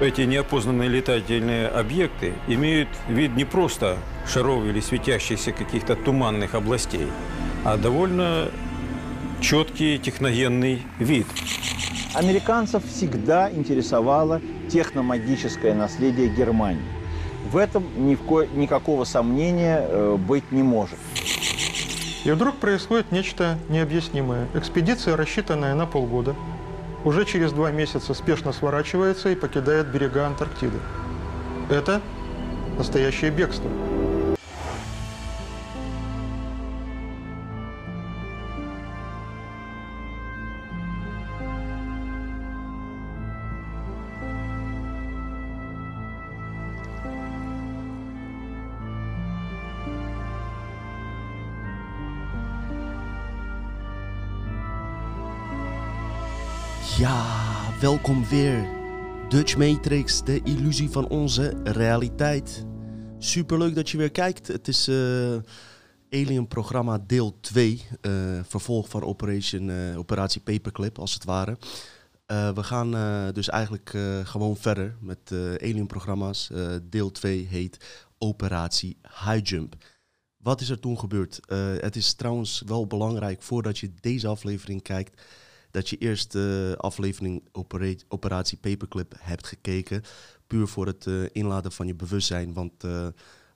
эти неопознанные летательные объекты имеют вид не просто шаров или светящихся каких-то туманных областей, а довольно четкий техногенный вид. Американцев всегда интересовало техномагическое наследие Германии. В этом ни в ко- никакого сомнения э, быть не может. И вдруг происходит нечто необъяснимое. Экспедиция, рассчитанная на полгода, уже через два месяца спешно сворачивается и покидает берега Антарктиды. Это настоящее бегство. Welkom weer. Dutch Matrix, de illusie van onze realiteit. Superleuk dat je weer kijkt. Het is eh, Alien Programma deel 2. eh, vervolg van Operation, eh, Operatie Paperclip, als het ware. We gaan dus eigenlijk gewoon verder met Alien Programma's. Deel 2 heet Operatie High Jump. Wat is er toen gebeurd? Het is trouwens wel belangrijk voordat je deze aflevering kijkt dat je eerst de aflevering Opera- Operatie Paperclip hebt gekeken. Puur voor het eh, inladen van je bewustzijn. Want eh,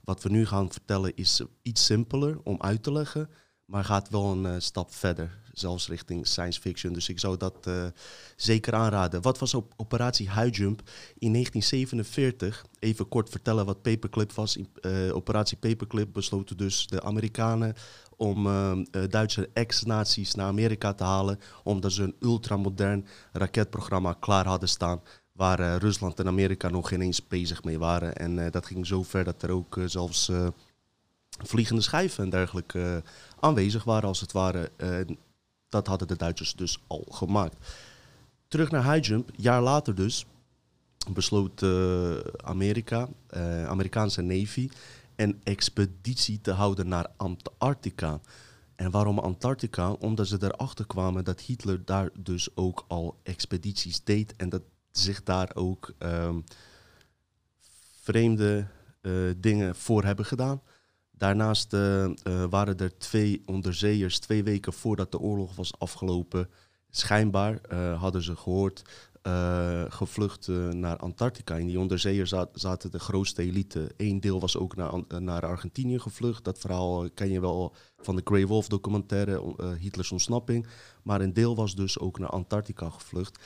wat we nu gaan vertellen is iets simpeler om uit te leggen. Maar gaat wel een eh, stap verder. Zelfs richting science fiction. Dus ik zou dat zeker aanraden. Wat was op Operatie High Jump in 1947? Even kort vertellen wat Paperclip was. In, Operatie Paperclip besloten dus de Amerikanen om eh, eh, Duitse ex-naties naar Amerika te halen, omdat ze een ultramodern raketprogramma klaar hadden staan, waar eh, Rusland en Amerika nog geen eens bezig mee waren. En dat ging zo ver dat er ook zelfs vliegende schijven en dergelijke aanwezig waren, als het ware. Dat hadden de Duitsers dus al gemaakt. Terug naar High jaar later dus, besloot Amerika, Amerikaanse Navy, een expeditie te houden naar Antarctica. En waarom Antarctica? Omdat ze erachter kwamen dat Hitler daar dus ook al expedities deed en dat zich daar ook ehm, vreemde eh, dingen voor hebben gedaan. Daarnaast eh, eh, waren er twee onderzeeërs twee weken voordat de oorlog was afgelopen. Schijnbaar hadden ze gehoord eh, gevlucht eh, naar Antarctica. In die onderzeeërs za- zaten de grootste elite. Eén deel was ook naar, eh, naar Argentinië gevlucht. Dat verhaal ken je wel van de Grey Wolf documentaire, eh, Hitlers ontsnapping. Maar een deel was dus ook naar Antarctica gevlucht.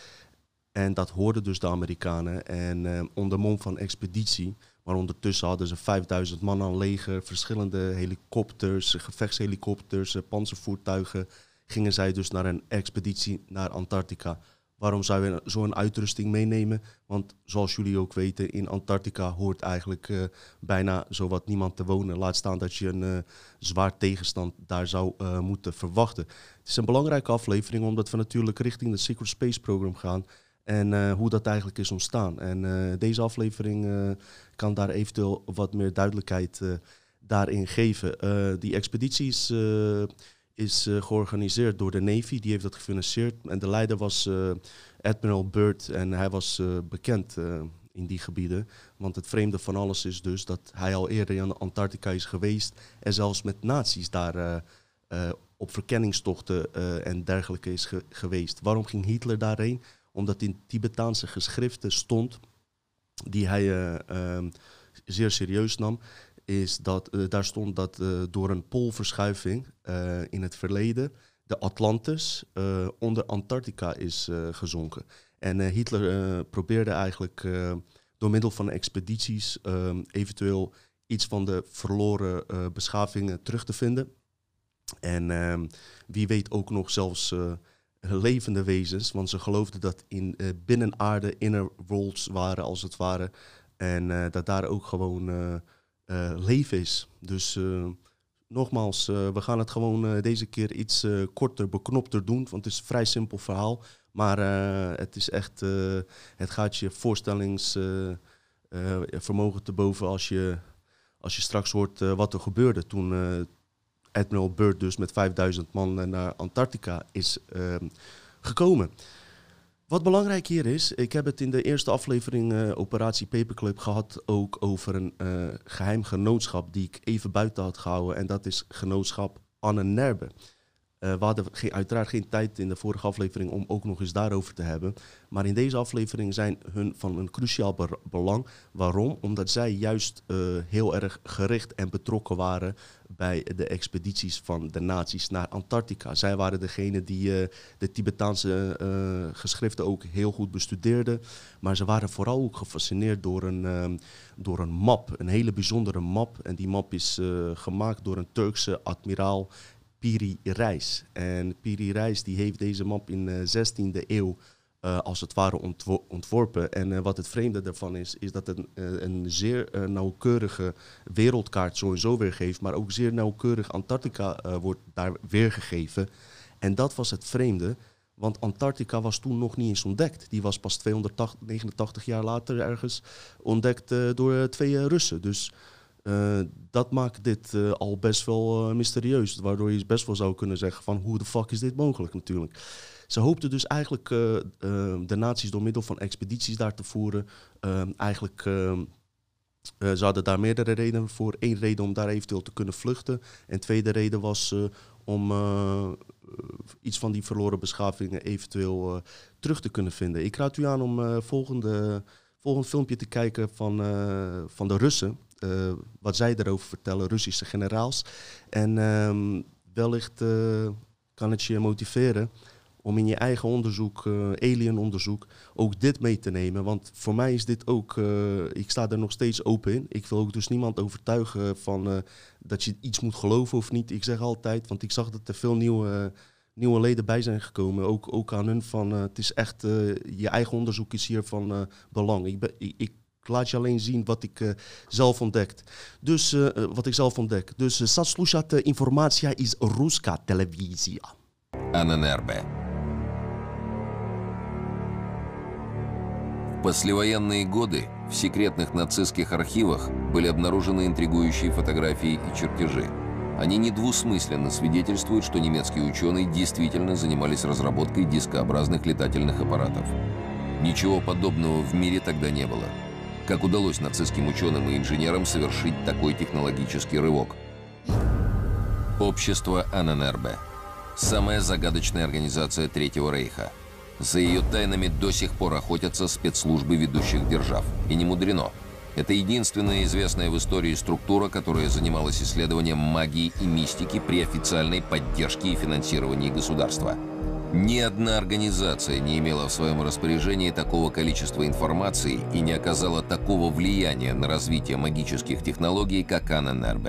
En dat hoorden dus de Amerikanen. En onder mom van expeditie. Maar ondertussen hadden ze 5000 man aan leger, verschillende helikopters, gevechtshelikopters, panzervoertuigen. Gingen zij dus naar een expeditie naar Antarctica. Waarom zou je zo'n uitrusting meenemen? Want zoals jullie ook weten, in Antarctica hoort eigenlijk eh, bijna zowat niemand te wonen. Laat staan dat je een eh, zwaar tegenstand daar zou eh, moeten verwachten. Het is een belangrijke aflevering, omdat we natuurlijk richting de Secret Space Program gaan. En hoe dat eigenlijk is ontstaan. En deze aflevering kan daar eventueel wat meer duidelijkheid daarin geven. Die expeditie is, is eh, georganiseerd door de Navy, die heeft dat gefinancierd. En de leider was eh, Admiral Byrd en hij was eh, bekend in die gebieden. Want het vreemde van alles is dus dat hij al eerder in Antarctica is geweest en zelfs met nazi's daar op verkenningstochten en dergelijke is ge- geweest. Waarom ging Hitler daarheen? Omdat in Tibetaanse geschriften stond, die hij eh, ehm, zeer serieus nam, is dat eh, daar stond dat eh, door een poolverschuiving eh, in het verleden de Atlantis onder Antarctica is gezonken. En Hitler probeerde eigenlijk door middel van expedities eventueel iets van de verloren beschavingen terug te vinden. En ehm, wie weet ook nog zelfs levende wezens, want ze geloofden dat in eh, binnenaarde inner worlds waren als het ware. En dat daar ook gewoon eh, leven is. Dus eh, nogmaals, eh, we gaan het gewoon deze keer iets korter, beknopter doen. Want het is een vrij simpel verhaal. Maar het is echt, het gaat je voorstellingsvermogen te boven als je, als je straks hoort wat er gebeurde toen Admiral Byrd dus met 5000 man naar Antarctica is gekomen. Wat belangrijk hier is, ik heb het in de eerste aflevering uh, Operatie Paperclip gehad ook over een uh, geheim genootschap die ik even buiten had gehouden. En dat is genootschap Anne Nerbe. Uh, we hadden geen, uiteraard geen tijd in de vorige aflevering om ook nog eens daarover te hebben. Maar in deze aflevering zijn hun van een cruciaal belang. Waarom? Omdat zij juist heel erg gericht en betrokken waren bij de expedities van de naties naar Antarctica. Zij waren degene die uh, de Tibetaanse geschriften ook heel goed bestudeerden. Maar ze waren vooral ook gefascineerd door een, door een map, een hele bijzondere map. En die map is gemaakt door een Turkse admiraal Piri Reis. En Piri Reis die heeft deze map in de 16e eeuw uh, als het ware ontworpen. En uh, wat het vreemde daarvan is, is dat het uh, een zeer nauwkeurige wereldkaart sowieso weergeeft, maar ook zeer nauwkeurig Antarctica wordt daar weergegeven. En dat was het vreemde, want Antarctica was toen nog niet eens ontdekt. Die was pas 289 jaar later ergens ontdekt door twee Russen. Dus dat maakt dit al best wel mysterieus. Waardoor je best wel zou kunnen zeggen van hoe de fuck is dit mogelijk natuurlijk. Ze hoopten dus eigenlijk de naties door middel van expedities daar te voeren. eigenlijk, ze hadden daar meerdere redenen voor. Eén reden om daar eventueel te kunnen vluchten. En tweede reden was om iets van die verloren beschavingen eventueel terug te kunnen vinden. Ik raad u aan om volgende, volgend filmpje te kijken van, van de Russen. Uh, wat zij erover vertellen, Russische generaals. En wellicht uh, kan het je motiveren om in je eigen onderzoek, uh, alienonderzoek, ook dit mee te nemen. Want voor mij is dit ook, eh, ik sta er nog steeds open in. Ik wil ook dus niemand overtuigen van eh, dat je iets moet geloven of niet. Ik zeg altijd, want ik zag dat er veel nieuwe, nieuwe leden bij zijn gekomen. Ook, ook aan hun van, het is echt, je eigen onderzoek is hier van belang. Ik, ik, laat je alleen zien wat ik zelf ontdekt. Dus wat ik zelf ontdek. Dus uh, saslušat informatie is Ruska televisie. NNRB. Послевоенные годы в секретных нацистских архивах были обнаружены интригующие фотографии и чертежи. Они недвусмысленно свидетельствуют, что немецкие ученые действительно занимались разработкой дискообразных летательных аппаратов. Ничего подобного в мире тогда не было – как удалось нацистским ученым и инженерам совершить такой технологический рывок? Общество АННРБ. Самая загадочная организация Третьего Рейха. За ее тайнами до сих пор охотятся спецслужбы ведущих держав. И не мудрено. Это единственная известная в истории структура, которая занималась исследованием магии и мистики при официальной поддержке и финансировании государства. Ни одна организация не имела в своем распоряжении такого количества информации и не оказала такого влияния на развитие магических технологий, как АННРБ.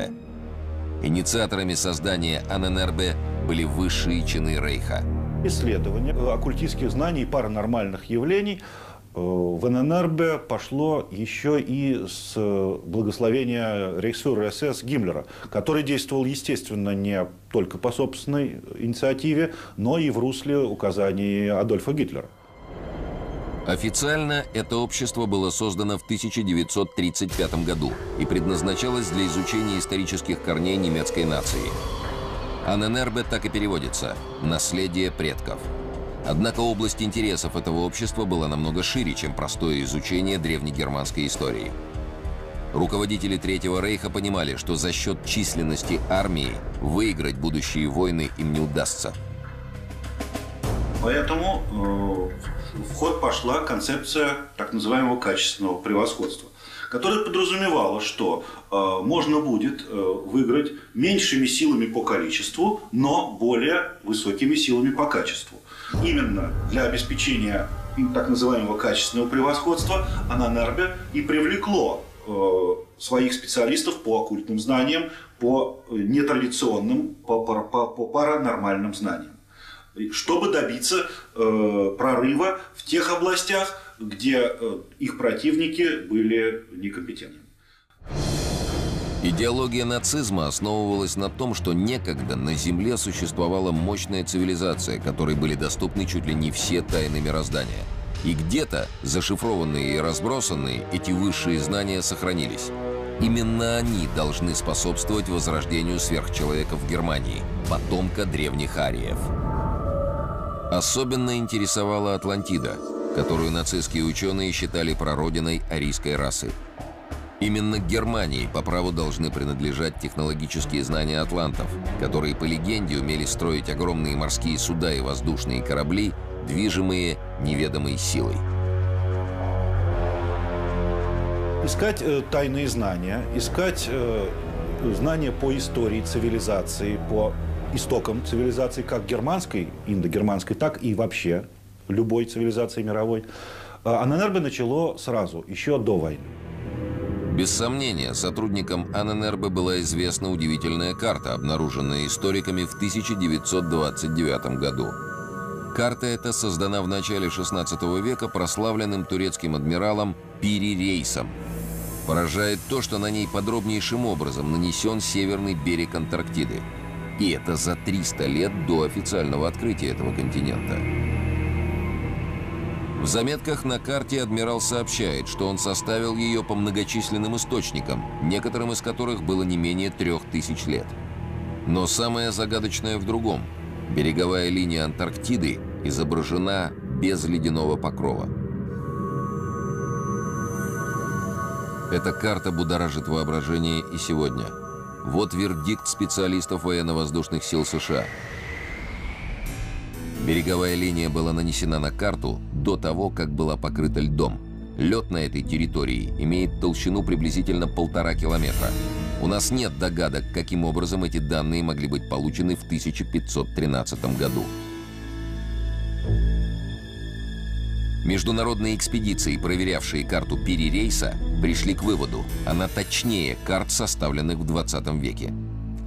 Инициаторами создания АННРБ были высшие чины Рейха. Исследование оккультистских знаний и паранормальных явлений – Э, в ННРБ пошло еще и с благословения рейхсфюрера СС Гиммлера, который действовал, естественно, не только по собственной инициативе, но и в русле указаний Адольфа Гитлера. Официально это общество было создано в 1935 году и предназначалось для изучения исторических корней немецкой нации. АННРБ так и переводится «наследие предков». Однако область интересов этого общества была намного шире, чем простое изучение древнегерманской истории. Руководители Третьего Рейха понимали, что за счет численности армии выиграть будущие войны им не удастся. Поэтому э, в ход пошла концепция так называемого качественного превосходства, которая подразумевала, что э, можно будет э, выиграть меньшими силами по количеству, но более высокими силами по качеству. Именно для обеспечения так называемого качественного превосходства Ананербе и привлекло э, своих специалистов по оккультным знаниям, по нетрадиционным, по, по, по, по паранормальным знаниям, чтобы добиться э, прорыва в тех областях, где э, их противники были некомпетентны. Идеология нацизма основывалась на том, что некогда на Земле существовала мощная цивилизация, которой были доступны чуть ли не все тайны мироздания. И где-то, зашифрованные и разбросанные, эти высшие знания сохранились. Именно они должны способствовать возрождению сверхчеловека в Германии, потомка древних ариев. Особенно интересовала Атлантида – которую нацистские ученые считали прародиной арийской расы. Именно Германии по праву должны принадлежать технологические знания атлантов, которые, по легенде, умели строить огромные морские суда и воздушные корабли, движимые неведомой силой. Искать э, тайные знания, искать э, знания по истории цивилизации, по истокам цивилизации, как германской, индогерманской, так и вообще любой цивилизации мировой, э, Аненербе начало сразу, еще до войны. Без сомнения, сотрудникам АННРБ была известна удивительная карта, обнаруженная историками в 1929 году. Карта эта создана в начале 16 века прославленным турецким адмиралом Пири Рейсом. Поражает то, что на ней подробнейшим образом нанесен северный берег Антарктиды. И это за 300 лет до официального открытия этого континента. В заметках на карте адмирал сообщает, что он составил ее по многочисленным источникам, некоторым из которых было не менее трех тысяч лет. Но самое загадочное в другом. Береговая линия Антарктиды изображена без ледяного покрова. Эта карта будоражит воображение и сегодня. Вот вердикт специалистов военно-воздушных сил США – Береговая линия была нанесена на карту до того, как была покрыта льдом. Лед на этой территории имеет толщину приблизительно полтора километра. У нас нет догадок, каким образом эти данные могли быть получены в 1513 году. Международные экспедиции, проверявшие карту перерейса, пришли к выводу, она точнее карт, составленных в 20 веке.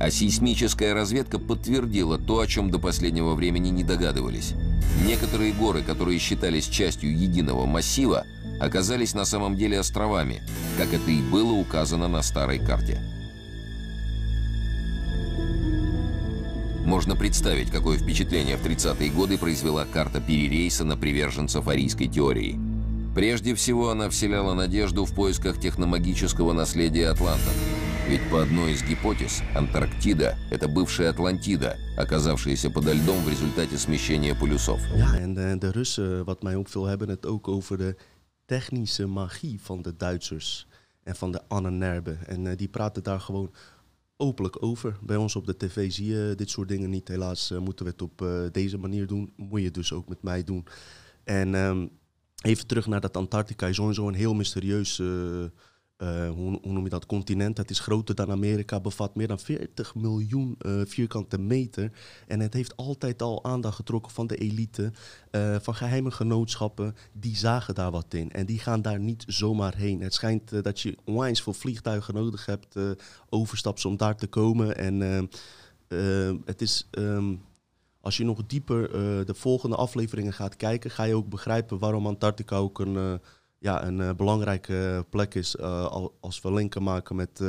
А сейсмическая разведка подтвердила то, о чем до последнего времени не догадывались. Некоторые горы, которые считались частью единого массива, оказались на самом деле островами, как это и было указано на старой карте. Можно представить, какое впечатление в 30-е годы произвела карта перерейса на приверженцев арийской теории. Прежде всего, она вселяла надежду в поисках техномагического наследия атлантов – ведь по одной из гипотез, Антарктида – это бывшая Атлантида, оказавшаяся подо льдом в результате смещения полюсов. Ja, en de, de Russen, wat mij opviel, hebben het ook over de technische magie van de Duitsers en van de Annenerbe. En uh, die praten daar gewoon openlijk over. Bij ons op de tv zie je dit soort dingen niet. Helaas uh, moeten we het op uh, deze manier doen. Moet je dus ook met mij doen. En um, even terug naar dat Antarctica is sowieso een heel mysterieus uh, hoe, noem je dat, continent. Het is groter dan Amerika, bevat meer dan 40 miljoen uh, vierkante meter. En het heeft altijd al aandacht getrokken van de elite, uh, van geheime genootschappen. Die zagen daar wat in en die gaan daar niet zomaar heen. Het schijnt dat je onwijs veel vliegtuigen nodig hebt, overstaps om daar te komen. En het is... Um, als je nog dieper de volgende afleveringen gaat kijken, ga je ook begrijpen waarom Antarctica ook een ja, een uh, belangrijke plek is uh, als we linken maken met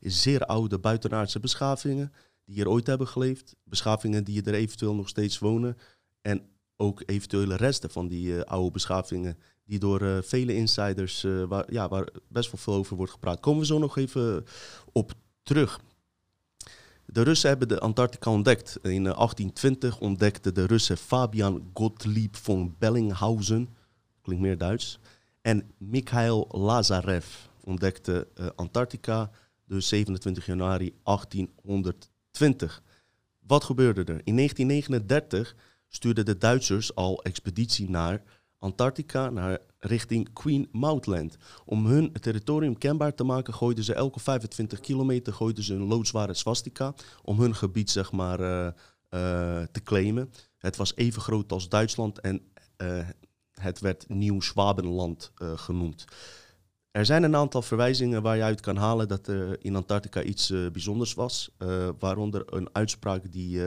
zeer oude buitenaardse beschavingen die hier ooit hebben geleefd. Beschavingen die er eventueel nog steeds wonen. En ook eventuele resten van die oude beschavingen die door vele insiders, waar, ja, waar best wel veel over wordt gepraat. Komen we zo nog even op terug. De Russen hebben de Antarctica ontdekt. In 1820 ontdekte de Russen Fabian Gottlieb von Bellinghausen, klinkt meer Duits, en Mikhail Lazarev ontdekte uh, Antarctica, dus 27 januari 1820. Wat gebeurde er? In 1939 stuurden de Duitsers al expeditie naar Antarctica, naar richting Queen Maudland. Om hun territorium kenbaar te maken, gooiden ze elke 25 kilometer gooiden ze een loodzware swastika om hun gebied zeg maar, uh, uh, te claimen. Het was even groot als Duitsland en het werd Nieuw Schwabenland uh, genoemd. Er zijn een aantal verwijzingen waar je uit kan halen dat er in Antarctica iets uh, bijzonders was. Uh, waaronder een uitspraak die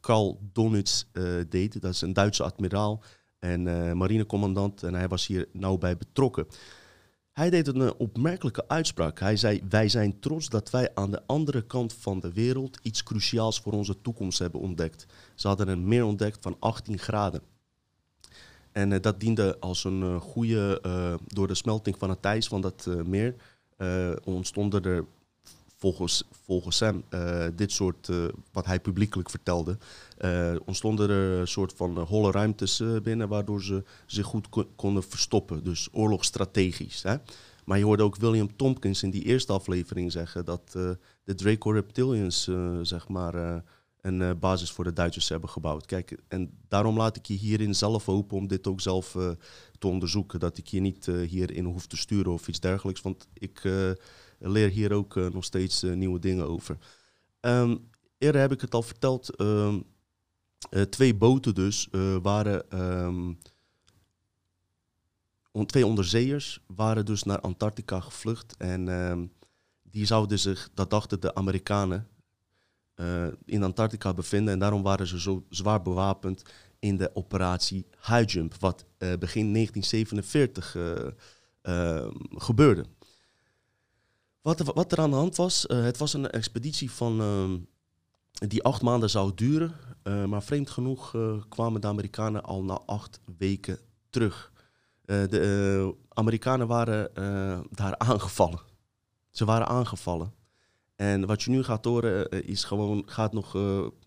Karl Donitz deed. Dat is een Duitse admiraal en marinecommandant. En hij was hier nauw bij betrokken. Hij deed een opmerkelijke uitspraak. Hij zei: Wij zijn trots dat wij aan de andere kant van de wereld iets cruciaals voor onze toekomst hebben ontdekt. Ze hadden een meer ontdekt van 18 graden. En uh, dat diende als een uh, goede, uh, door de smelting van het ijs van dat meer, ontstonden er volgens, volgens hem dit soort, wat hij publiekelijk vertelde, ontstonden er een soort van holle ruimtes binnen, waardoor ze zich goed kon, konden verstoppen. Dus oorlogsstrategisch. Hè? Maar je hoorde ook William Tompkins in die eerste aflevering zeggen dat de Draco Reptilians, zeg maar, een basis voor de Duitsers hebben gebouwd. Kijk, en daarom laat ik je hierin zelf open om dit ook zelf te onderzoeken. Dat ik je niet hierin hoef te sturen of iets dergelijks. Want ik leer hier ook nog steeds nieuwe dingen over. Um, eerder heb ik het al verteld. Uh, twee boten dus waren. On, twee onderzeeërs waren dus naar Antarctica gevlucht. En die zouden zich, dat dachten de Amerikanen, in Antarctica bevinden. En daarom waren ze zo zwaar bewapend in de operatie High Jump, wat begin 1947 gebeurde. Wat, wat er aan de hand was, het was een expeditie van, uh, die acht maanden zou duren. Maar vreemd genoeg kwamen de Amerikanen al na acht weken terug. de Amerikanen waren daar aangevallen. Ze waren aangevallen. En wat je nu gaat horen is gewoon, gaat nog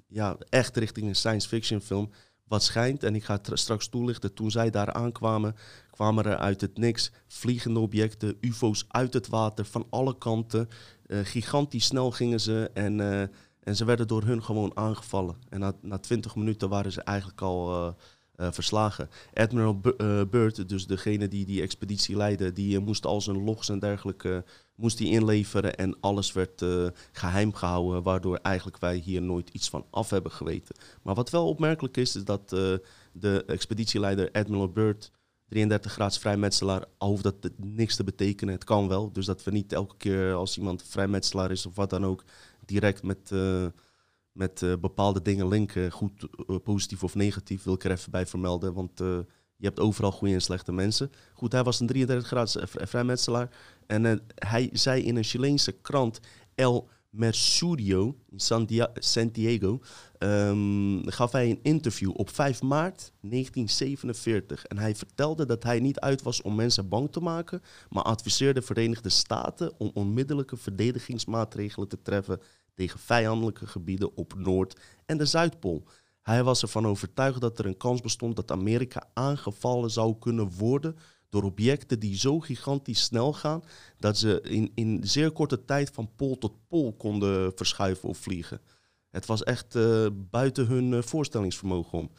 ja, echt richting een science fiction film. Wat schijnt, en ik ga het straks toelichten, toen zij daar aankwamen, kwamen er uit het niks vliegende objecten, UFO's uit het water van alle kanten. Uh, gigantisch snel gingen ze en, en ze werden door hun gewoon aangevallen. En na, na 20 minuten waren ze eigenlijk al verslagen. Admiral Byrd, dus degene die die expeditie leidde, die moest al zijn logs en dergelijke moest die inleveren en alles werd geheim gehouden, waardoor eigenlijk wij hier nooit iets van af hebben geweten. Maar wat wel opmerkelijk is, is dat de expeditieleider Admiral Byrd 33 graads vrijmetselaar, al hoeft dat niks te betekenen. Het kan wel. Dus dat we niet elke keer als iemand vrijmetselaar is of wat dan ook, direct met, uh, met uh, bepaalde dingen linken. Goed, uh, positief of negatief, wil ik er even bij vermelden. Want je hebt overal goede en slechte mensen. Goed, hij was een 33 graads vrijmetselaar. En hij zei in een Chileense krant, El Mercurio in Santiago um, gaf hij een interview op 5 maart 1947. En hij vertelde dat hij niet uit was om mensen bang te maken, maar adviseerde de Verenigde Staten om onmiddellijke verdedigingsmaatregelen te treffen tegen vijandelijke gebieden op Noord- en de Zuidpool. Hij was ervan overtuigd dat er een kans bestond dat Amerika aangevallen zou kunnen worden door objecten die zo gigantisch snel gaan dat ze in, in zeer korte tijd van pool tot pool konden verschuiven of vliegen. Het was echt uh, buiten hun uh, voorstellingsvermogen om.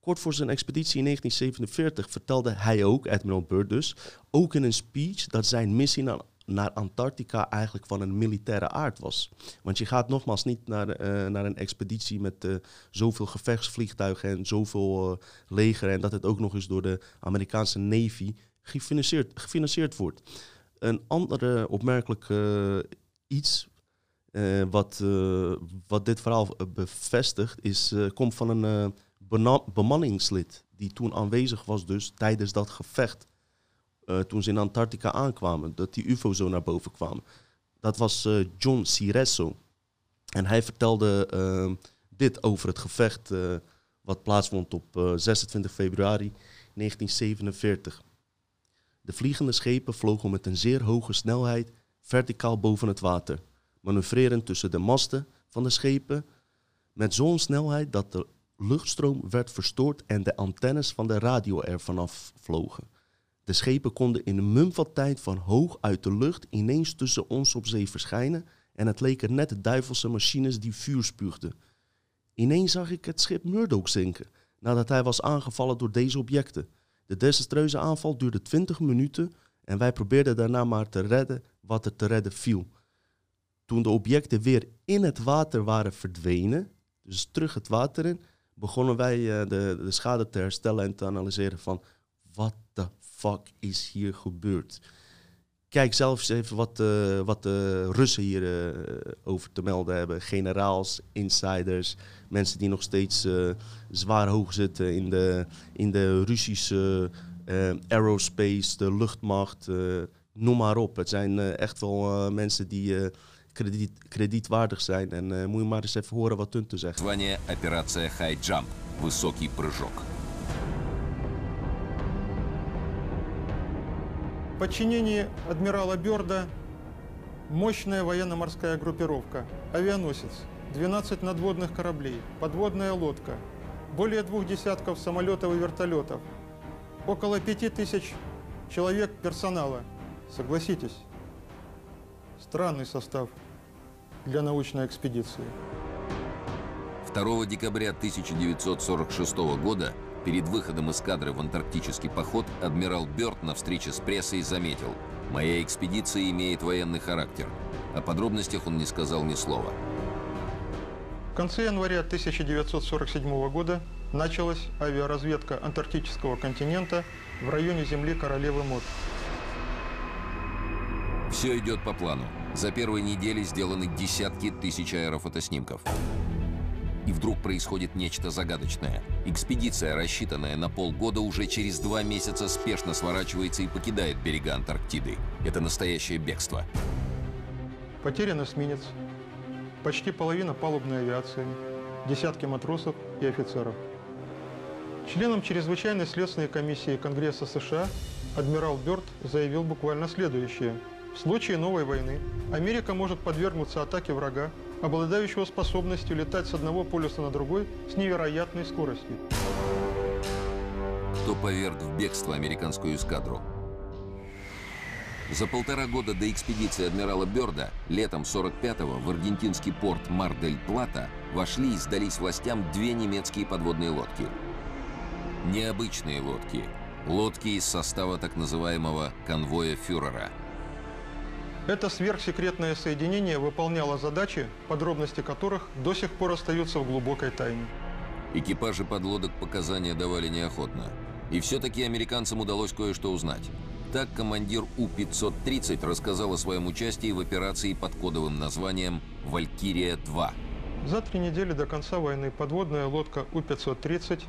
Kort voor zijn expeditie in 1947 vertelde hij ook, Admiral Byrd dus, ook in een speech dat zijn missie naar, naar Antarctica eigenlijk van een militaire aard was. Want je gaat nogmaals niet naar, uh, naar een expeditie met zoveel gevechtsvliegtuigen en zoveel leger en dat het ook nog eens door de Amerikaanse Navy gefinancierd, gefinancierd wordt. Een andere opmerkelijk iets wat, wat dit verhaal bevestigt, is, komt van een bemanningslid die toen aanwezig was dus tijdens dat gevecht. Toen ze in Antarctica aankwamen, dat die ufo zo naar boven kwamen. Dat was John Ciresso. En hij vertelde dit over het gevecht wat plaatsvond op 26 februari 1947. De vliegende schepen vlogen met een zeer hoge snelheid verticaal boven het water manoeuvreren tussen de masten van de schepen met zo'n snelheid dat de luchtstroom werd verstoord en de antennes van de radio er vanaf vlogen. De schepen konden in een mum van tijd van hoog uit de lucht ineens tussen ons op zee verschijnen en het leken net duivelse machines die vuur spuugden. Ineens zag ik het schip Murdoch zinken, nadat hij was aangevallen door deze objecten. De desastreuze aanval duurde 20 minuten en wij probeerden daarna maar te redden wat er te redden viel. Toen de objecten weer in het water waren verdwenen, dus terug het water in, begonnen wij uh, de, de schade te herstellen en te analyseren van wat de fuck is hier gebeurd. Kijk zelfs even wat, uh, wat de Russen hier uh, over te melden hebben. Generaals, insiders, mensen die nog steeds zwaar hoog zitten in de, in de Russische aerospace, de luchtmacht, noem maar op. Het zijn echt wel mensen die krediet, kredietwaardig zijn. En uh, moet je maar eens even horen wat hun te zeggen. Звание операция High Jump. Высокий прыжок. Подчинении адмирала Бёрда Мощная военно-морская группировка, авианосец, 12 надводных кораблей, подводная лодка, более двух десятков самолетов и вертолетов, около пяти тысяч человек персонала. Согласитесь, странный состав для научной экспедиции. 2 декабря 1946 года перед выходом эскадры в антарктический поход адмирал Бёрд на встрече с прессой заметил «Моя экспедиция имеет военный характер». О подробностях он не сказал ни слова. В конце января 1947 года началась авиаразведка антарктического континента в районе земли Королевы Мод. Все идет по плану. За первые недели сделаны десятки тысяч аэрофотоснимков. И вдруг происходит нечто загадочное. Экспедиция, рассчитанная на полгода, уже через два месяца спешно сворачивается и покидает берега Антарктиды. Это настоящее бегство. Потерян эсминец, почти половина палубной авиации, десятки матросов и офицеров. Членам чрезвычайной следственной комиссии Конгресса США адмирал Бёрд заявил буквально следующее. В случае новой войны Америка может подвергнуться атаке врага, обладающего способностью летать с одного полюса на другой с невероятной скоростью. Кто поверг в бегство американскую эскадру? За полтора года до экспедиции адмирала Бёрда летом 45-го в аргентинский порт Мар-дель-Плата вошли и сдались властям две немецкие подводные лодки. Необычные лодки. Лодки из состава так называемого конвоя фюрера. Это сверхсекретное соединение выполняло задачи, подробности которых до сих пор остаются в глубокой тайне. Экипажи подлодок показания давали неохотно. И все-таки американцам удалось кое-что узнать. Так командир У-530 рассказал о своем участии в операции под кодовым названием «Валькирия-2». За три недели до конца войны подводная лодка У-530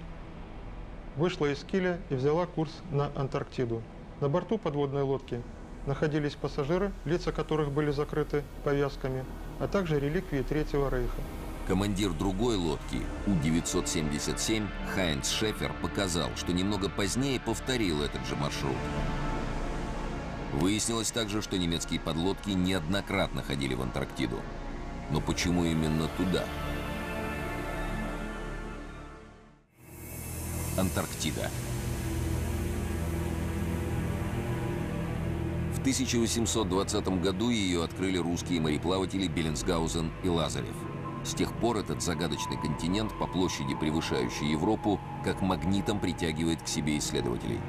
вышла из Киля и взяла курс на Антарктиду. На борту подводной лодки находились пассажиры, лица которых были закрыты повязками, а также реликвии Третьего Рейха. Командир другой лодки, У-977, Хайнц Шефер, показал, что немного позднее повторил этот же маршрут. Выяснилось также, что немецкие подлодки неоднократно ходили в Антарктиду. Но почему именно туда? Антарктида. В 1820 году ее открыли русские мореплаватели Беллинсгаузен и Лазарев. С тех пор этот загадочный континент, по площади превышающий Европу, как магнитом притягивает к себе исследователей.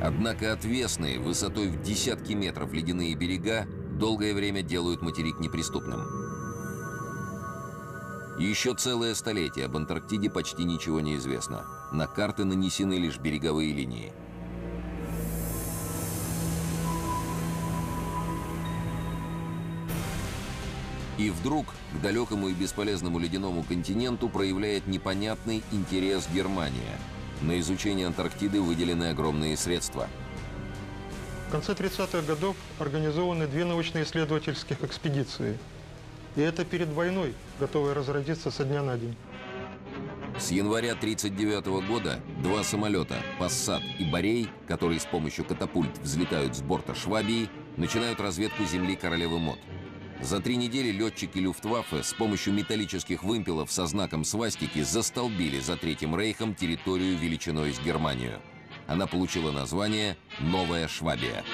Однако отвесные, высотой в десятки метров ледяные берега долгое время делают материк неприступным. Еще целое столетие об Антарктиде почти ничего не известно. На карты нанесены лишь береговые линии. И вдруг к далекому и бесполезному ледяному континенту проявляет непонятный интерес Германия. На изучение Антарктиды выделены огромные средства. В конце 30-х годов организованы две научно-исследовательских экспедиции. И это перед войной, готовые разродиться со дня на день. С января 1939 года два самолета «Пассат» и «Борей», которые с помощью катапульт взлетают с борта Швабии, начинают разведку земли королевы Мод. За три недели летчики Люфтваффе с помощью металлических вымпелов со знаком свастики застолбили за Третьим Рейхом территорию величиной с Германию. Она получила название «Новая Швабия».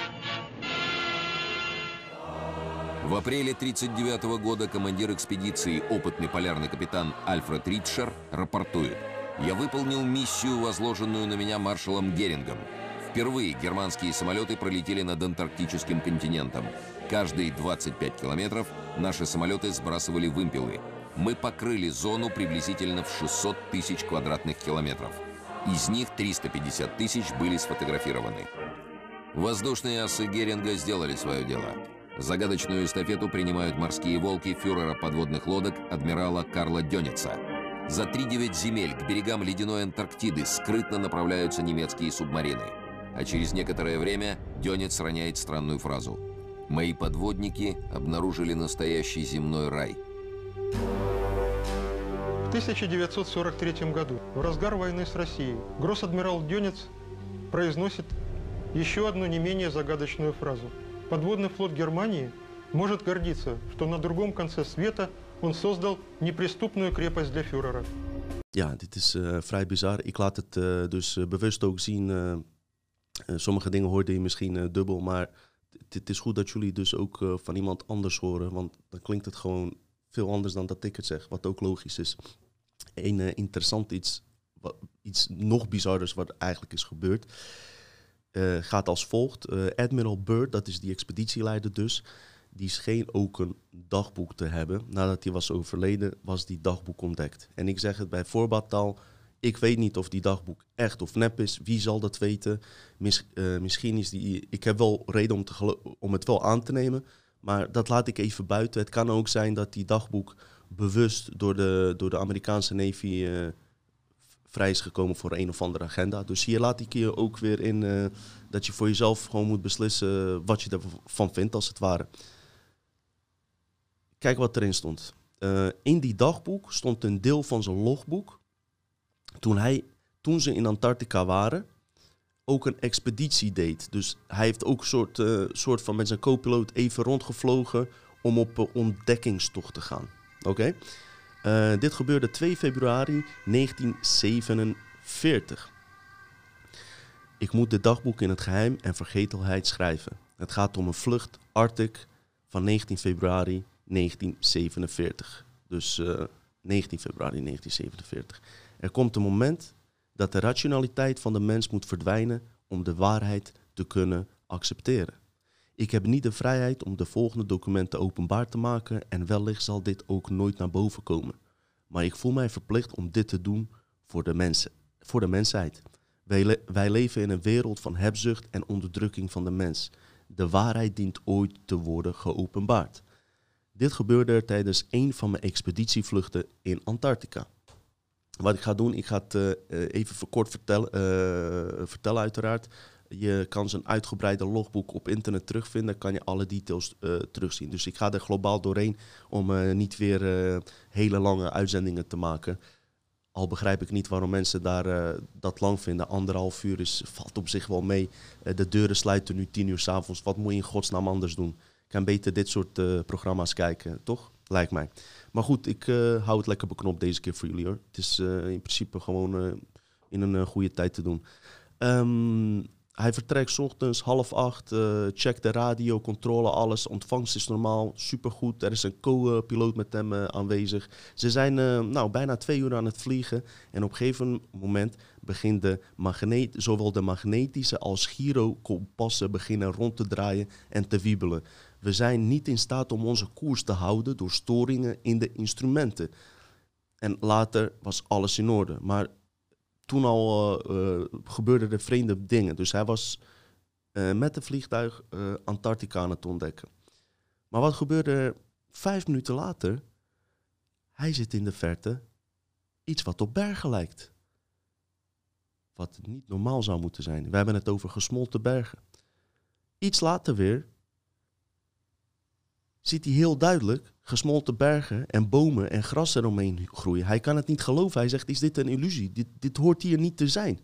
В апреле 1939 года командир экспедиции, опытный полярный капитан Альфред Ритшер, рапортует. «Я выполнил миссию, возложенную на меня маршалом Герингом. Впервые германские самолеты пролетели над антарктическим континентом. Каждые 25 километров наши самолеты сбрасывали вымпелы. Мы покрыли зону приблизительно в 600 тысяч квадратных километров. Из них 350 тысяч были сфотографированы. Воздушные асы Геринга сделали свое дело. Загадочную эстафету принимают морские волки фюрера подводных лодок адмирала Карла Дёница. За 3-9 земель к берегам ледяной Антарктиды скрытно направляются немецкие субмарины. А через некоторое время Дёнец роняет странную фразу. «Мои подводники обнаружили настоящий земной рай». В 1943 году, в разгар войны с Россией, гросс-адмирал Дёнец произносит еще одну не менее загадочную фразу. Подводный флот Германии может гордиться, что на другом конце света он soздал неприступную крепость для фюрера. Ja, dit is uh, vrij bizar. Ik laat het uh, dus uh, bewust ook zien. sommige dingen hoorde je misschien dubbel, maar het is goed dat jullie dus ook van iemand anders horen. Want dan klinkt het gewoon veel anders dan dat ik het zeg, wat ook logisch is. Een interessant iets, wat, iets nog bizarders wat eigenlijk is gebeurd. gaat als volgt. Admiral Byrd, dat is die expeditieleider dus die scheen ook een dagboek te hebben. Nadat hij was overleden, was die dagboek ontdekt. En ik zeg het bij voorbaataal, ik weet niet of die dagboek echt of nep is. Wie zal dat weten? Eh, misschien is die. Ik heb wel reden om, om het wel aan te nemen. Maar dat laat ik even buiten. Het kan ook zijn dat die dagboek bewust door de, door de Amerikaanse Navy vrij is gekomen voor een of andere agenda. Dus hier laat ik je ook weer in uh, dat je voor jezelf gewoon moet beslissen wat je ervan vindt, als het ware. Kijk wat erin stond. Uh, in die dagboek stond een deel van zijn logboek. Toen, hij, toen ze in Antarctica waren, ook een expeditie deed. Dus hij heeft ook een soort, uh, soort van met zijn co-piloot even rondgevlogen om op ontdekkingstocht te gaan. Oké? Dit gebeurde 2 februari 1947. Ik moet dit dagboek in het geheim en vergetelheid schrijven. Het gaat om een vlucht Arctic van 19 februari 1947. Dus uh, eh, 19 februari 1947. Er komt een moment dat de rationaliteit van de mens moet verdwijnen om de waarheid te kunnen accepteren. Ik heb niet de vrijheid om de volgende documenten openbaar te maken en wellicht zal dit ook nooit naar boven komen. Maar ik voel mij verplicht om dit te doen voor de voor de mensheid. Wij, wij leven in een wereld van hebzucht en onderdrukking van de mens. De waarheid dient ooit te worden geopenbaard. Dit gebeurde tijdens een van mijn expeditievluchten in Antarctica. Wat ik ga doen, ik ga het uh, even kort vertellen, uh, vertellen uiteraard. Je kan zijn uitgebreide logboek op internet terugvinden, kan je alle details uh, terugzien. Dus ik ga er globaal doorheen om niet weer hele lange uitzendingen te maken. Al begrijp ik niet waarom mensen daar dat lang vinden. Anderhalf uur is, valt op zich wel mee. de deuren sluiten nu tien uur s'avonds. Wat moet je in godsnaam anders doen? kan beter dit soort programma's kijken, toch? Lijkt mij. Maar goed, ik uh, hou het lekker beknopt deze keer voor jullie hoor. Het is in principe gewoon in een goede tijd te doen. Um, hij vertrekt ochtends half acht, uh, checkt de radio, controle, alles. Ontvangst is normaal, supergoed. Er is een co-piloot met hem uh, aanwezig. Ze zijn uh, nou, bijna twee uur aan het vliegen. En op een gegeven moment begint de magneet, zowel de magnetische als gyrokompassen beginnen rond te draaien en te wiebelen. We zijn niet in staat om onze koers te houden door storingen in de instrumenten. En later was alles in orde. Maar toen al uh, gebeurden er vreemde dingen. Dus hij was uh, met het vliegtuig Antarctica aan het ontdekken. Maar wat gebeurde er vijf minuten later? Hij zit in de verte iets wat op bergen lijkt. Wat niet normaal zou moeten zijn. We hebben het over gesmolten bergen. Iets later weer ziet hij heel duidelijk gesmolten bergen en bomen en gras eromheen groeien. Hij kan het niet geloven. Hij zegt, is dit een illusie? Dit, dit hoort hier niet te zijn.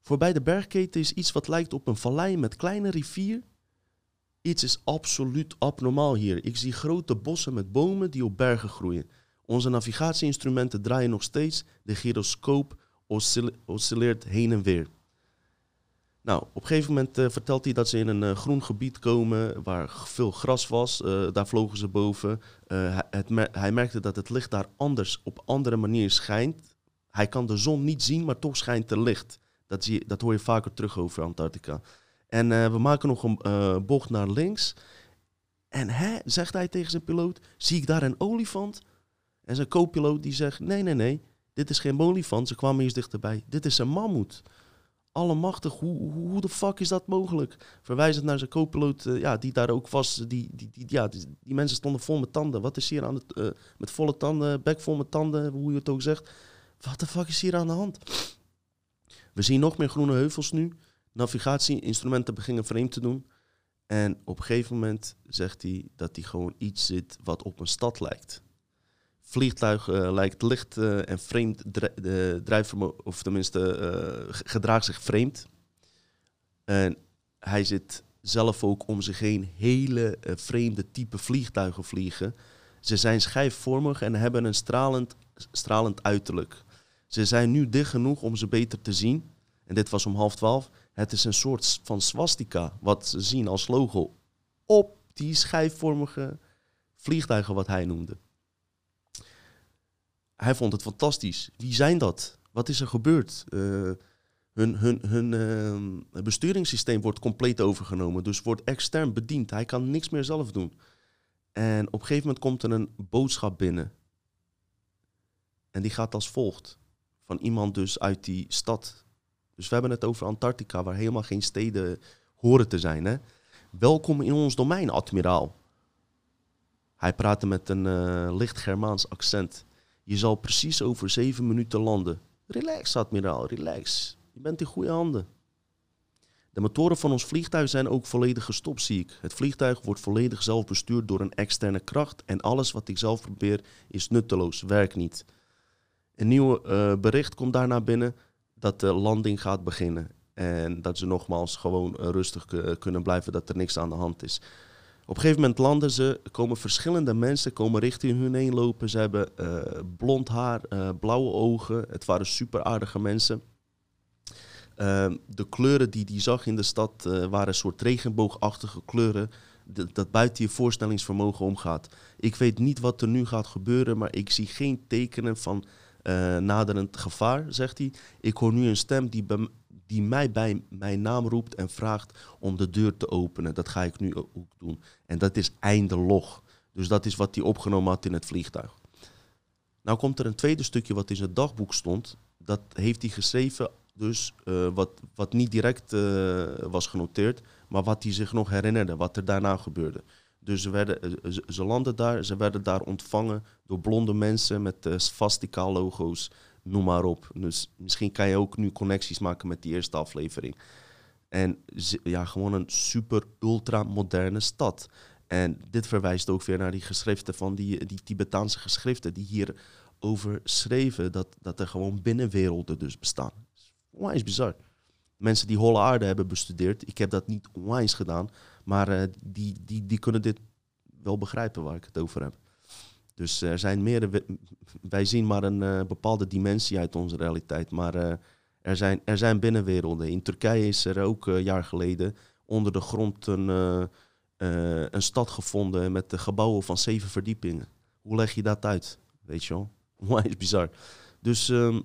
Voorbij de bergketen is iets wat lijkt op een vallei met kleine rivier. Iets is absoluut abnormaal hier. Ik zie grote bossen met bomen die op bergen groeien. Onze navigatieinstrumenten draaien nog steeds. De gyroscoop oscilleert heen en weer. Nou, op een gegeven moment uh, vertelt hij dat ze in een uh, groen gebied komen waar veel gras was. Uh, daar vlogen ze boven. Hij merkte dat het licht daar anders, op andere manier schijnt. Hij kan de zon niet zien, maar toch schijnt er licht. Dat, zie, dat hoor je vaker terug over Antarctica. En we maken nog een bocht naar links. En hè, zegt hij tegen zijn piloot, zie ik daar een olifant? En zijn co-piloot die zegt, nee, nee, nee, dit is geen olifant. Ze kwamen eens dichterbij. Dit is een mammoet allemachtig, hoe, hoe de fuck is dat mogelijk? Verwijzend naar zijn co-piloot, uh, ja, die daar ook was. Die, die, die, ja, die, die, mensen stonden vol met tanden. Wat is hier aan het, uh, met volle tanden, bek vol met tanden, hoe je het ook zegt. Wat de fuck is hier aan de hand? We zien nog meer groene heuvels nu. Navigatieinstrumenten beginnen vreemd te doen. En op een gegeven moment zegt hij dat hij gewoon iets zit wat op een stad lijkt vliegtuig uh, lijkt licht uh, en vreemd drijven, of tenminste uh, gedraagt zich vreemd. En hij zit zelf ook om zich heen hele eh, vreemde type vliegtuigen vliegen. Ze zijn schijfvormig en hebben een stralend, stralend uiterlijk. Ze zijn nu dicht genoeg om ze beter te zien. En dit was om half twaalf. Het is een soort van swastika, wat ze zien als logo op die schijfvormige vliegtuigen wat hij noemde. Hij vond het fantastisch. Wie zijn dat? Wat is er gebeurd? Uh, hun hun, hun uh, besturingssysteem wordt compleet overgenomen, dus wordt extern bediend. Hij kan niks meer zelf doen. En op een gegeven moment komt er een boodschap binnen. En die gaat als volgt. Van iemand dus uit die stad. Dus we hebben het over Antarctica, waar helemaal geen steden horen te zijn. Hè? Welkom in ons domein, admiraal. Hij praatte met een uh, licht Germaans accent. Je zal precies over zeven minuten landen. Relax, admiraal, relax. Je bent in goede handen. De motoren van ons vliegtuig zijn ook volledig gestopt, zie ik. Het vliegtuig wordt volledig zelf bestuurd door een externe kracht en alles wat ik zelf probeer is nutteloos, werkt niet. Een nieuw uh, bericht komt daarna binnen dat de landing gaat beginnen. En dat ze nogmaals gewoon rustig kunnen blijven, dat er niks aan de hand is. Op een gegeven moment landen ze, komen verschillende mensen komen richting hun heen lopen. Ze hebben uh, blond haar, uh, blauwe ogen. Het waren super aardige mensen. Uh, de kleuren die hij zag in de stad waren een soort regenboogachtige kleuren. dat buiten je voorstellingsvermogen omgaat. Ik weet niet wat er nu gaat gebeuren, maar ik zie geen tekenen van naderend gevaar, zegt hij. Ik hoor nu een stem die bij, die mij bij mijn naam roept en vraagt om de deur te openen. Dat ga ik nu ook doen. En dat is einde log. Dus dat is wat hij opgenomen had in het vliegtuig. Nou komt er een tweede stukje wat in zijn dagboek stond. Dat heeft hij geschreven, dus uh, wat, wat niet direct uh, was genoteerd, maar wat hij zich nog herinnerde, wat er daarna gebeurde. Dus ze, werden, uh, ze, ze landden daar, ze werden daar ontvangen door blonde mensen met swastika-logo's noem maar op. Dus misschien kan je ook nu connecties maken met die eerste aflevering. En ja, gewoon een super ultra moderne stad. En dit verwijst ook weer naar die geschriften van die, die Tibetaanse geschriften die hier over schreven dat, dat er gewoon binnenwerelden dus bestaan. Onwijs bizar. Mensen die holle aarde hebben bestudeerd, ik heb dat niet onwijs gedaan, maar uh, die, die, die kunnen dit wel begrijpen waar ik het over heb. Dus er zijn meerdere. Wij zien maar een uh, bepaalde dimensie uit onze realiteit. Maar uh, er, zijn, er zijn binnenwerelden. In Turkije is er ook een jaar geleden onder de grond een, een stad gevonden met de gebouwen van zeven verdiepingen. Hoe leg je dat uit? Weet je wel? Is bizar. Dus um,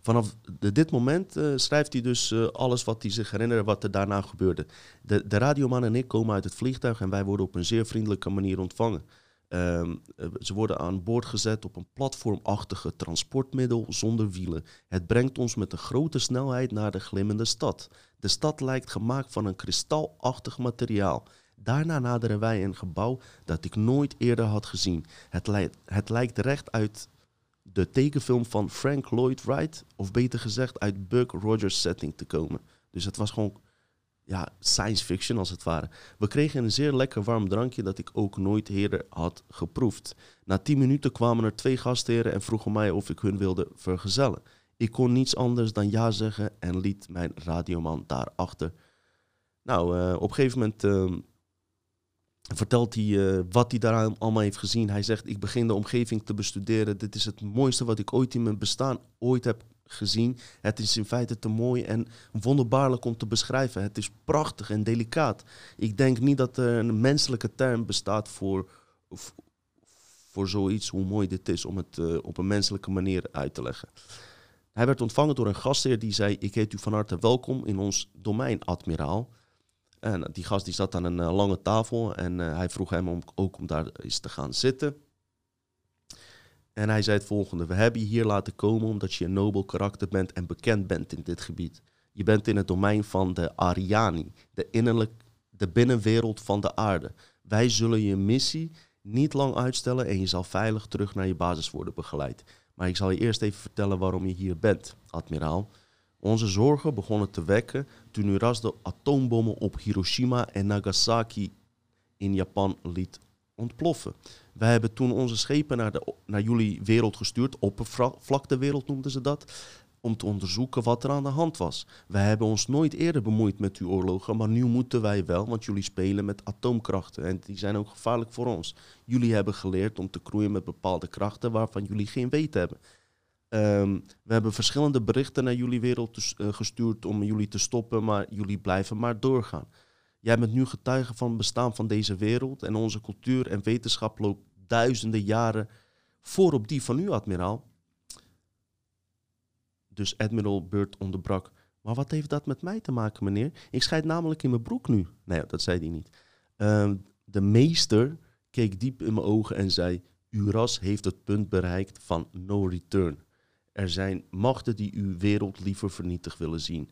vanaf dit moment schrijft hij dus alles wat hij zich herinnert, wat er daarna gebeurde. De, de radioman en ik komen uit het vliegtuig en wij worden op een zeer vriendelijke manier ontvangen. Um, ze worden aan boord gezet op een platformachtige transportmiddel zonder wielen. Het brengt ons met een grote snelheid naar de glimmende stad. De stad lijkt gemaakt van een kristalachtig materiaal. Daarna naderen wij een gebouw dat ik nooit eerder had gezien. Het, lijkt, het lijkt recht uit de tekenfilm van Frank Lloyd Wright, of beter gezegd uit Buck Rogers setting te komen. Dus het was gewoon ja, science fiction als het ware. We kregen een zeer lekker warm drankje dat ik ook nooit eerder had geproefd. Na tien minuten kwamen er twee gastheren en vroegen mij of ik hun wilde vergezellen. Ik kon niets anders dan ja zeggen en liet mijn radioman daarachter. Nou, uh, op een gegeven moment uh, vertelt hij uh, wat hij daar allemaal heeft gezien. Hij zegt, ik begin de omgeving te bestuderen. Dit is het mooiste wat ik ooit in mijn bestaan ooit heb gezien. Het is in feite te mooi en wonderbaarlijk om te beschrijven. Het is prachtig en delicaat. Ik denk niet dat er een menselijke term bestaat voor, voor zoiets, hoe mooi dit is, om het uh, op een menselijke manier uit te leggen. Hij werd ontvangen door een gastheer die zei: Ik heet u van harte welkom in ons domein, admiraal. En die gast die zat aan een uh, lange tafel en hij vroeg hem om, ook om daar eens te gaan zitten. En hij zei het volgende: We hebben je hier laten komen omdat je een nobel karakter bent en bekend bent in dit gebied. Je bent in het domein van de Ariani, de, innerlijk, de binnenwereld van de aarde. Wij zullen je missie niet lang uitstellen en je zal veilig terug naar je basis worden begeleid. Maar ik zal je eerst even vertellen waarom je hier bent, admiraal. Onze zorgen begonnen te wekken toen u ras de atoombommen op Hiroshima en Nagasaki in Japan liet ontploffen. Wij hebben toen onze schepen naar, de, naar jullie wereld gestuurd, oppervlaktewereld noemden ze dat. om te onderzoeken wat er aan de hand was. Wij hebben ons nooit eerder bemoeid met uw oorlogen, maar nu moeten wij wel, want jullie spelen met atoomkrachten en die zijn ook gevaarlijk voor ons. Jullie hebben geleerd om te knoeien met bepaalde krachten waarvan jullie geen weet hebben. Ehm, we hebben verschillende berichten naar jullie wereld uh, gestuurd om jullie te stoppen, maar jullie blijven maar doorgaan. Jij bent nu getuige van het bestaan van deze wereld en onze cultuur en wetenschap loopt duizenden jaren voor op die van u, admiraal. Dus Admiral Bird onderbrak. Maar wat heeft dat met mij te maken, meneer? Ik scheid namelijk in mijn broek nu. Nee, dat zei hij niet. Ehm, de meester keek diep in mijn ogen en zei: Uw ras heeft het punt bereikt van no return. Er zijn machten die uw wereld liever vernietigd willen zien.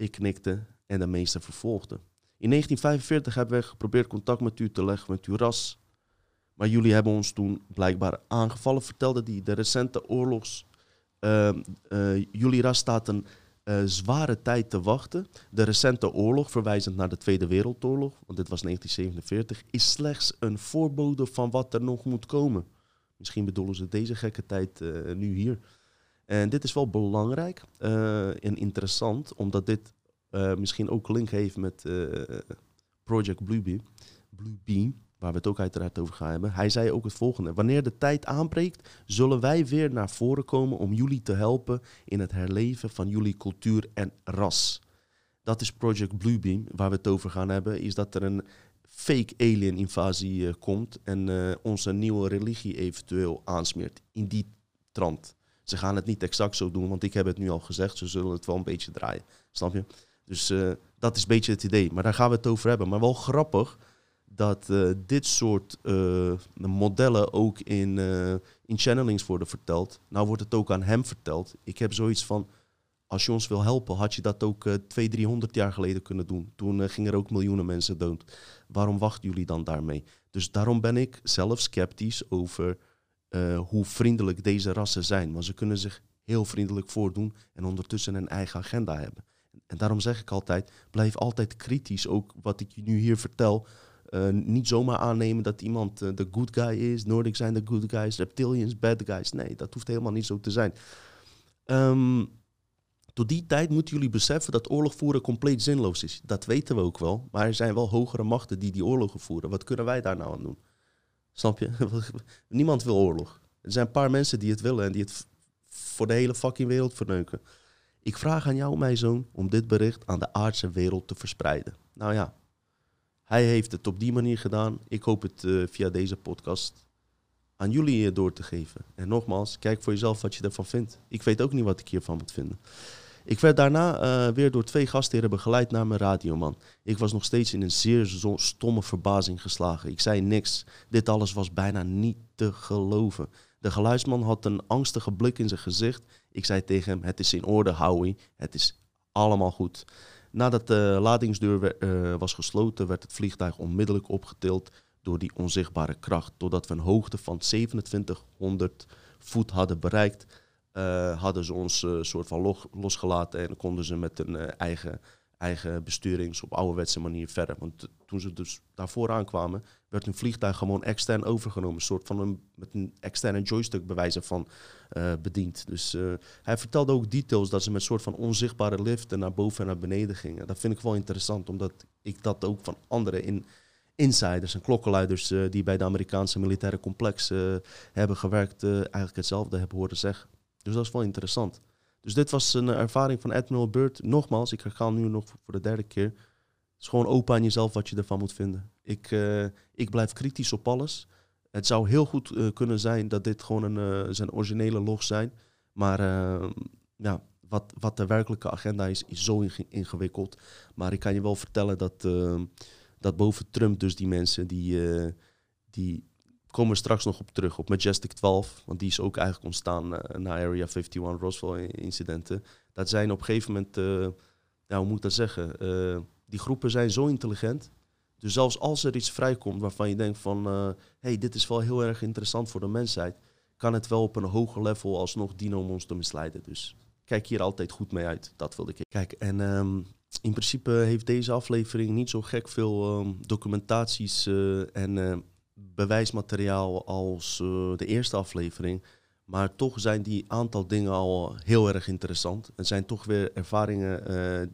Ik knikte en de meester vervolgde. In 1945 hebben we geprobeerd contact met u te leggen met uw ras. Maar jullie hebben ons toen blijkbaar aangevallen, vertelde die de recente oorlogs. Uh, uh, jullie ras staat een uh, zware tijd te wachten. De recente oorlog, verwijzend naar de Tweede Wereldoorlog, want dit was 1947, is slechts een voorbode van wat er nog moet komen. Misschien bedoelen ze deze gekke tijd uh, nu hier. En dit is wel belangrijk uh, en interessant, omdat dit uh, misschien ook link heeft met Project Bluebeam, Bluebeam, waar we het ook uiteraard over gaan hebben. Hij zei ook het volgende. Wanneer de tijd aanbreekt, zullen wij weer naar voren komen om jullie te helpen in het herleven van jullie cultuur en ras. Dat is Project Bluebeam, waar we het over gaan hebben, is dat er een fake alien invasie komt en onze nieuwe religie eventueel aansmeert in die trant. Ze gaan het niet exact zo doen, want ik heb het nu al gezegd, ze zullen het wel een beetje draaien. Snap je? Dus uh, dat is een beetje het idee. Maar daar gaan we het over hebben. Maar wel grappig dat dit soort modellen ook in, in channelings worden verteld. Nou wordt het ook aan hem verteld. Ik heb zoiets van, als je ons wil helpen, had je dat ook uh, 200, 300 jaar geleden kunnen doen. Toen gingen er ook miljoenen mensen dood. Waarom wachten jullie dan daarmee? Dus daarom ben ik zelf sceptisch over uh, hoe vriendelijk deze rassen zijn. Want ze kunnen zich heel vriendelijk voordoen en ondertussen een eigen agenda hebben. En daarom zeg ik altijd, blijf altijd kritisch. Ook wat ik je nu hier vertel. Uh, niet zomaar aannemen dat iemand de good guy is. Nordic zijn de good guys, reptilians bad guys. Nee, dat hoeft helemaal niet zo te zijn. Um, tot die tijd moeten jullie beseffen dat oorlog voeren compleet zinloos is. Dat weten we ook wel. Maar er zijn wel hogere machten die die oorlogen voeren. Wat kunnen wij daar nou aan doen? Snap je? Niemand wil oorlog. Er zijn een paar mensen die het willen en die het voor de hele fucking wereld verneuken. Ik vraag aan jou, mijn zoon, om dit bericht aan de aardse wereld te verspreiden. Nou ja, hij heeft het op die manier gedaan. Ik hoop het uh, via deze podcast aan jullie door te geven. En nogmaals, kijk voor jezelf wat je ervan vindt. Ik weet ook niet wat ik hiervan moet vinden. Ik werd daarna uh, weer door twee gastheren begeleid naar mijn radioman. Ik was nog steeds in een zeer stomme verbazing geslagen. Ik zei niks. Dit alles was bijna niet te geloven. De geluidsman had een angstige blik in zijn gezicht. Ik zei tegen hem: Het is in orde, Howie. Het is allemaal goed. Nadat de ladingsdeur uh, was gesloten, werd het vliegtuig onmiddellijk opgetild door die onzichtbare kracht. Totdat we een hoogte van 2700 voet hadden bereikt, uh, hadden ze ons uh, soort van lo losgelaten en konden ze met een uh, eigen, eigen besturings op ouderwetse manier verder. Want toen ze dus daarvoor aankwamen, werd hun vliegtuig gewoon extern overgenomen. Een soort van een, met een externe joystick bewijzen van bediend. Dus hij vertelde ook details dat ze met een soort van onzichtbare liften naar boven en naar beneden gingen. Dat vind ik wel interessant, omdat ik dat ook van anderen in insiders en klokkenluiders die bij de Amerikaanse militaire complex hebben gewerkt, eigenlijk hetzelfde hebben horen zeggen. Dus dat is wel interessant. Dus dit was een ervaring van Admiral Byrd. Nogmaals, ik ga nu nog voor de derde keer. Het is gewoon open aan jezelf wat je ervan moet vinden. Ik, ik blijf kritisch op alles. Het zou heel goed kunnen zijn dat dit gewoon een, zijn originele log zijn. Maar ja, wat, wat de werkelijke agenda is, is zo ingewikkeld. Maar ik kan je wel vertellen dat dat boven Trump dus die mensen die, die komen we straks nog op terug, op Majestic 12, want die is ook eigenlijk ontstaan uh, na Area 51 Roswell incidenten. Dat zijn op een gegeven moment, ja, hoe moet dat zeggen, die groepen zijn zo intelligent. Dus zelfs als er iets vrijkomt waarvan je denkt van, hey, dit is wel heel erg interessant voor de mensheid, kan het wel op een hoger level alsnog dino-monster misleiden. Dus kijk hier altijd goed mee uit, dat wilde ik. Kijk, en um, in principe heeft deze aflevering niet zo gek veel um, documentaties en uh, bewijsmateriaal als uh, de eerste aflevering. Maar toch zijn die aantal dingen al heel erg interessant. Het zijn toch weer ervaringen eh,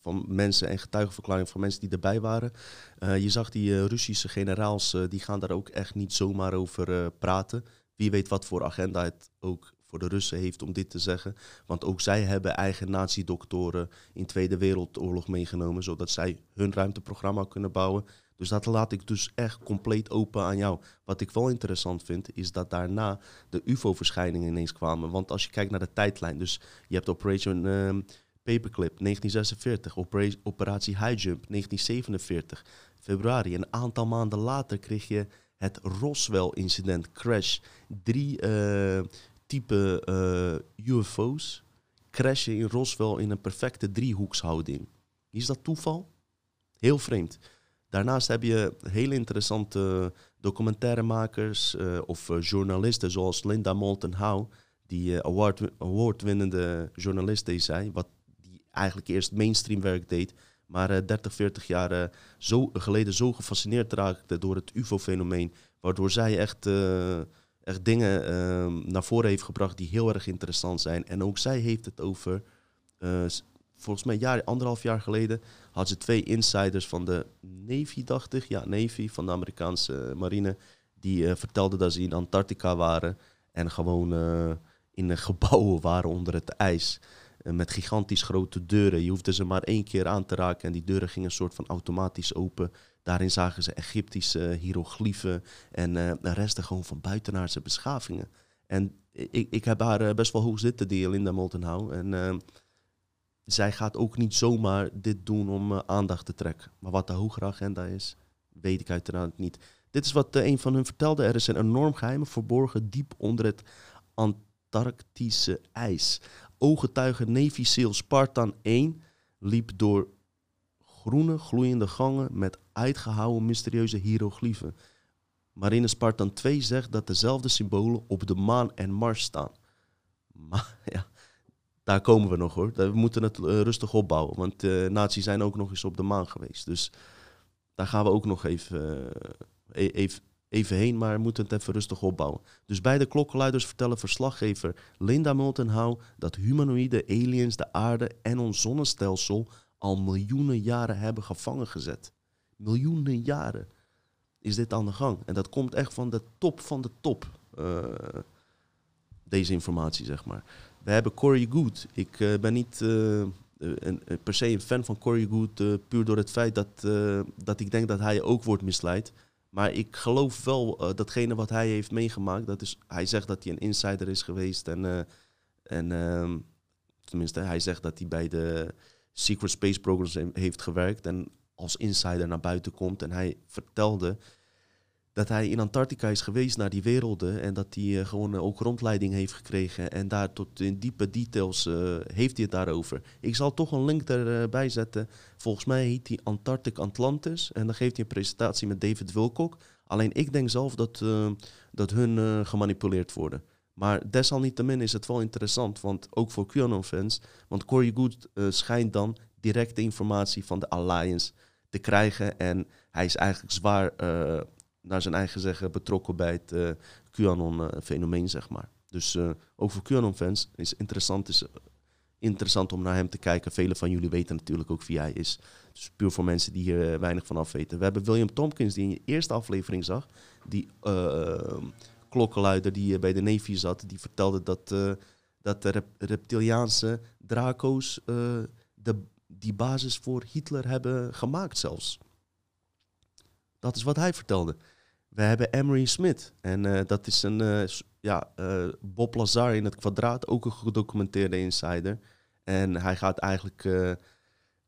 van mensen en getuigenverklaringen van mensen die erbij waren. Eh, je zag die eh, Russische generaals, die gaan daar ook echt niet zomaar over praten. Wie weet wat voor agenda het ook voor de Russen heeft om dit te zeggen. Want ook zij hebben eigen nazi-doktoren in Tweede Wereldoorlog meegenomen, zodat zij hun ruimteprogramma kunnen bouwen. Dus dat laat ik dus echt compleet open aan jou. Wat ik wel interessant vind, is dat daarna de UFO-verschijningen ineens kwamen. Want als je kijkt naar de tijdlijn, dus je hebt Operation uh, Paperclip 1946, Operatie High Jump 1947, februari. Een aantal maanden later kreeg je het Roswell-incident, crash. Drie uh, type uh, UFO's crashen in Roswell in een perfecte driehoekshouding. Is dat toeval? Heel vreemd. Daarnaast heb je hele interessante documentairemakers uh, of uh, journalisten zoals Linda Moulton Howe, die uh, award, award-winnende journalist is zij, wat die eigenlijk eerst mainstream werk deed, maar 30, 40 jaar zo, geleden zo gefascineerd raakte door het UFO-fenomeen, waardoor zij echt, echt dingen ehm, naar voren heeft gebracht die heel erg interessant zijn. En ook zij heeft het over volgens mij jaar, anderhalf jaar geleden had ze twee insiders van de Navy, dacht ik. Ja, Navy van de Amerikaanse marine. Die uh, vertelden dat ze in Antarctica waren en gewoon uh, in gebouwen waren onder het ijs. Met gigantisch grote deuren. Je hoefde ze maar één keer aan te raken en die deuren gingen een soort van automatisch open. Daarin zagen ze Egyptische hieroglyphen en resten gewoon van buitenaardse beschavingen. En ik, ik heb haar best wel hoog zitten, die Linda Moltenhau. En zij gaat ook niet zomaar dit doen om uh, aandacht te trekken. Maar wat de hogere agenda is, weet ik uiteraard niet. Dit is wat uh, een van hun vertelde. Er is een enorm geheim verborgen diep onder het Antarctische ijs. Ooggetuige Navy Spartan 1 liep door groene gloeiende gangen met uitgehouwen mysterieuze hieroglyphen. Marine Spartan 2 zegt dat dezelfde symbolen op de maan en Mars staan. Maar ja, daar komen we nog hoor. We moeten het uh, rustig opbouwen. Want uh, nazi's zijn ook nog eens op de maan geweest. Dus daar gaan we ook nog even, uh, even, even heen. Maar moeten het even rustig opbouwen. Dus bij de klokkenluiders vertellen verslaggever Linda Multenhau dat humanoïde aliens de aarde en ons zonnestelsel al miljoenen jaren hebben gevangen gezet. Miljoenen jaren is dit aan de gang. En dat komt echt van de top van de top. deze informatie, zeg maar. We hebben Corey Good. Ik uh, ben niet uh, een, per se een fan van Corey Good, puur door het feit dat, dat ik denk dat hij ook wordt misleid. Maar ik geloof wel datgene wat hij heeft meegemaakt. Dat is, hij zegt dat hij een insider is geweest. En, en ehm, tenminste, hij zegt dat hij bij de Secret Space Programs heeft gewerkt. En als insider naar buiten komt. En hij vertelde dat hij in Antarctica is geweest naar die werelden en dat hij uh, gewoon ook rondleiding heeft gekregen. En daar tot in diepe details uh, heeft hij het daarover. Ik zal toch een link erbij zetten. Volgens mij heet hij Antarctic Atlantis. En dan geeft hij een presentatie met David Wilcock. Alleen ik denk zelf dat, dat hun gemanipuleerd worden. Maar desalniettemin is het wel interessant, want ook voor QAnon-fans. Want Corey Good schijnt dan directe informatie van de Alliance te krijgen. En hij is eigenlijk zwaar naar zijn eigen zeggen betrokken bij het uh, QAnon-fenomeen, zeg maar. Dus uh, ook voor QAnon-fans is interessant, is interessant om naar hem te kijken. Velen van jullie weten natuurlijk ook wie hij is. Dus puur voor mensen die hier weinig van af weten. We hebben William Tompkins, die in je eerste aflevering zag. Die klokkenluider die bij de Navy zat. Die vertelde dat, dat de reptiliaanse draco's de, die basis voor Hitler hebben gemaakt zelfs. Dat is wat hij vertelde. We hebben Emery Smith. En uh, dat is een uh, ja, uh, Bob Lazar in het kwadraat, ook een gedocumenteerde insider. En hij gaat eigenlijk,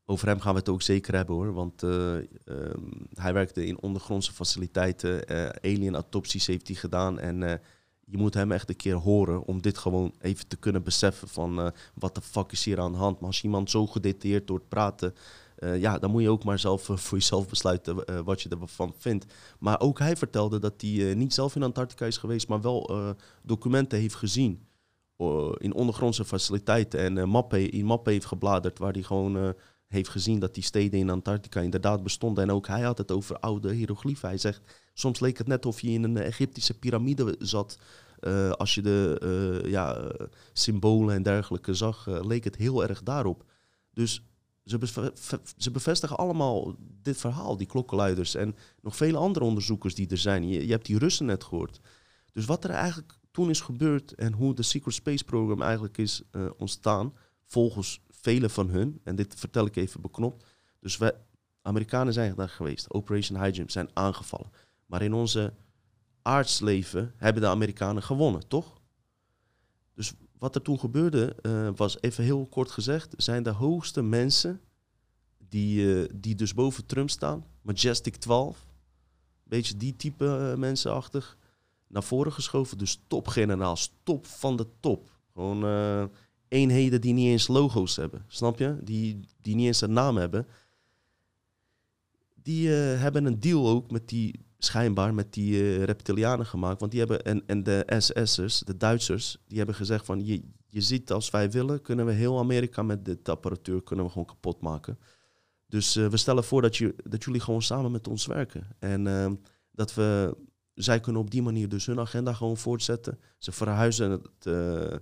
over hem gaan we het ook zeker hebben hoor. Want um, hij werkte in ondergrondse faciliteiten, alien autopsies heeft hij gedaan. En je moet hem echt een keer horen om dit gewoon even te kunnen beseffen van wat de fuck is hier aan de hand. Maar als iemand zo gedetailleerd door het praten uh, ja, dan moet je ook maar zelf uh, voor jezelf besluiten uh, wat je ervan vindt. Maar ook hij vertelde dat hij niet zelf in Antarctica is geweest, maar wel documenten heeft gezien in ondergrondse faciliteiten. En mappen, in mappen heeft gebladerd waar hij gewoon heeft gezien dat die steden in Antarctica inderdaad bestonden. En ook hij had het over oude hieroglyphen. Hij zegt, soms leek het net of je in een Egyptische piramide zat eh, als je de eh, ja, eh, symbolen en dergelijke zag, eh, leek het heel erg daarop. Dus ze, beve- ze bevestigen allemaal dit verhaal, die klokkenluiders. En nog vele andere onderzoekers die er zijn. Je, hebt die Russen net gehoord. Dus wat er eigenlijk toen is gebeurd en hoe de Secret Space Program eigenlijk is eh, ontstaan, volgens velen van hun, en dit vertel ik even beknopt. Dus wij, Amerikanen zijn daar geweest, Operation High zijn aangevallen. Maar in onze aardsleven hebben de Amerikanen gewonnen, toch? Dus wat er toen gebeurde, eh, was even heel kort gezegd, zijn de hoogste mensen die, eh, die dus boven Trump staan, Majestic 12, beetje die type eh, mensenachtig, naar voren geschoven. Dus topgeneraals, top van de top. Gewoon eenheden die niet eens logo's hebben, snap je? Die, die niet eens een naam hebben. Die hebben een deal ook met die, schijnbaar, met die eh, reptilianen gemaakt. Want die hebben, en, en de SS'ers, de Duitsers, die hebben gezegd van... Je, je ziet, als wij willen, kunnen we heel Amerika met dit apparatuur kunnen we gewoon kapot maken. Dus eh, we stellen voor dat, je, dat jullie gewoon samen met ons werken. En eh, dat we, zij kunnen op die manier dus hun agenda gewoon voortzetten. Ze verhuizen het, eh,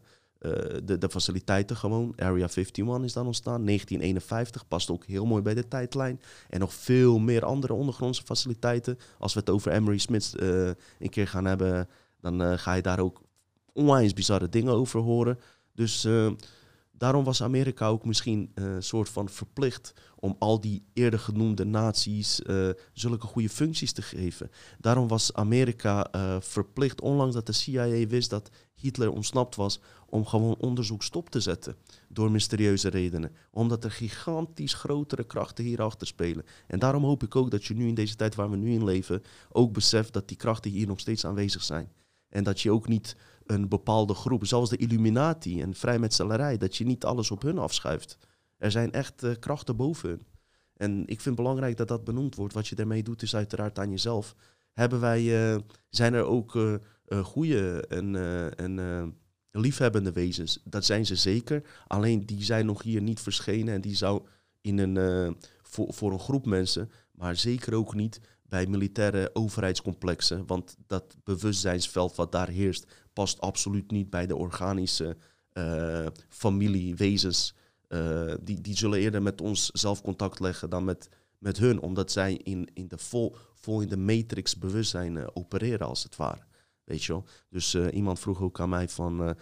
de, de faciliteiten gewoon. Area 51 is dan ontstaan. 1951 past ook heel mooi bij de tijdlijn. En nog veel meer andere ondergrondse faciliteiten. Als we het over Emery Smith eh, een keer gaan hebben, dan eh, ga je daar ook onwijs bizarre dingen over horen. Dus eh, daarom was Amerika ook misschien een soort van verplicht om al die eerder genoemde naties eh, zulke goede functies te geven. Daarom was Amerika eh, verplicht, onlangs dat de CIA wist dat Hitler ontsnapt was, om gewoon onderzoek stop te zetten. Door mysterieuze redenen. Omdat er gigantisch grotere krachten hierachter spelen. En daarom hoop ik ook dat je nu in deze tijd waar we nu in leven, ook beseft dat die krachten hier nog steeds aanwezig zijn. En dat je ook niet een bepaalde groep, zoals de Illuminati en vrijmetselarij, dat je niet alles op hun afschuift. Er zijn echt eh, krachten boven hun. En ik vind het belangrijk dat dat benoemd wordt. Wat je daarmee doet is uiteraard aan jezelf. Hebben wij, eh, zijn er ook eh eh, goede en, en liefhebbende wezens? Dat zijn ze zeker. Alleen die zijn nog hier niet verschenen. En die zou in een, voor, voor een groep mensen, maar zeker ook niet bij militaire overheidscomplexen. Want dat bewustzijnsveld wat daar heerst, past absoluut niet bij de organische eh, familiewezens. Eh, die, die zullen eerder met ons zelf contact leggen dan met, met hun, omdat zij in, in de vol, vol in de matrix bewustzijn eh, opereren, als het ware. Weet je wel? Dus iemand vroeg ook aan mij van,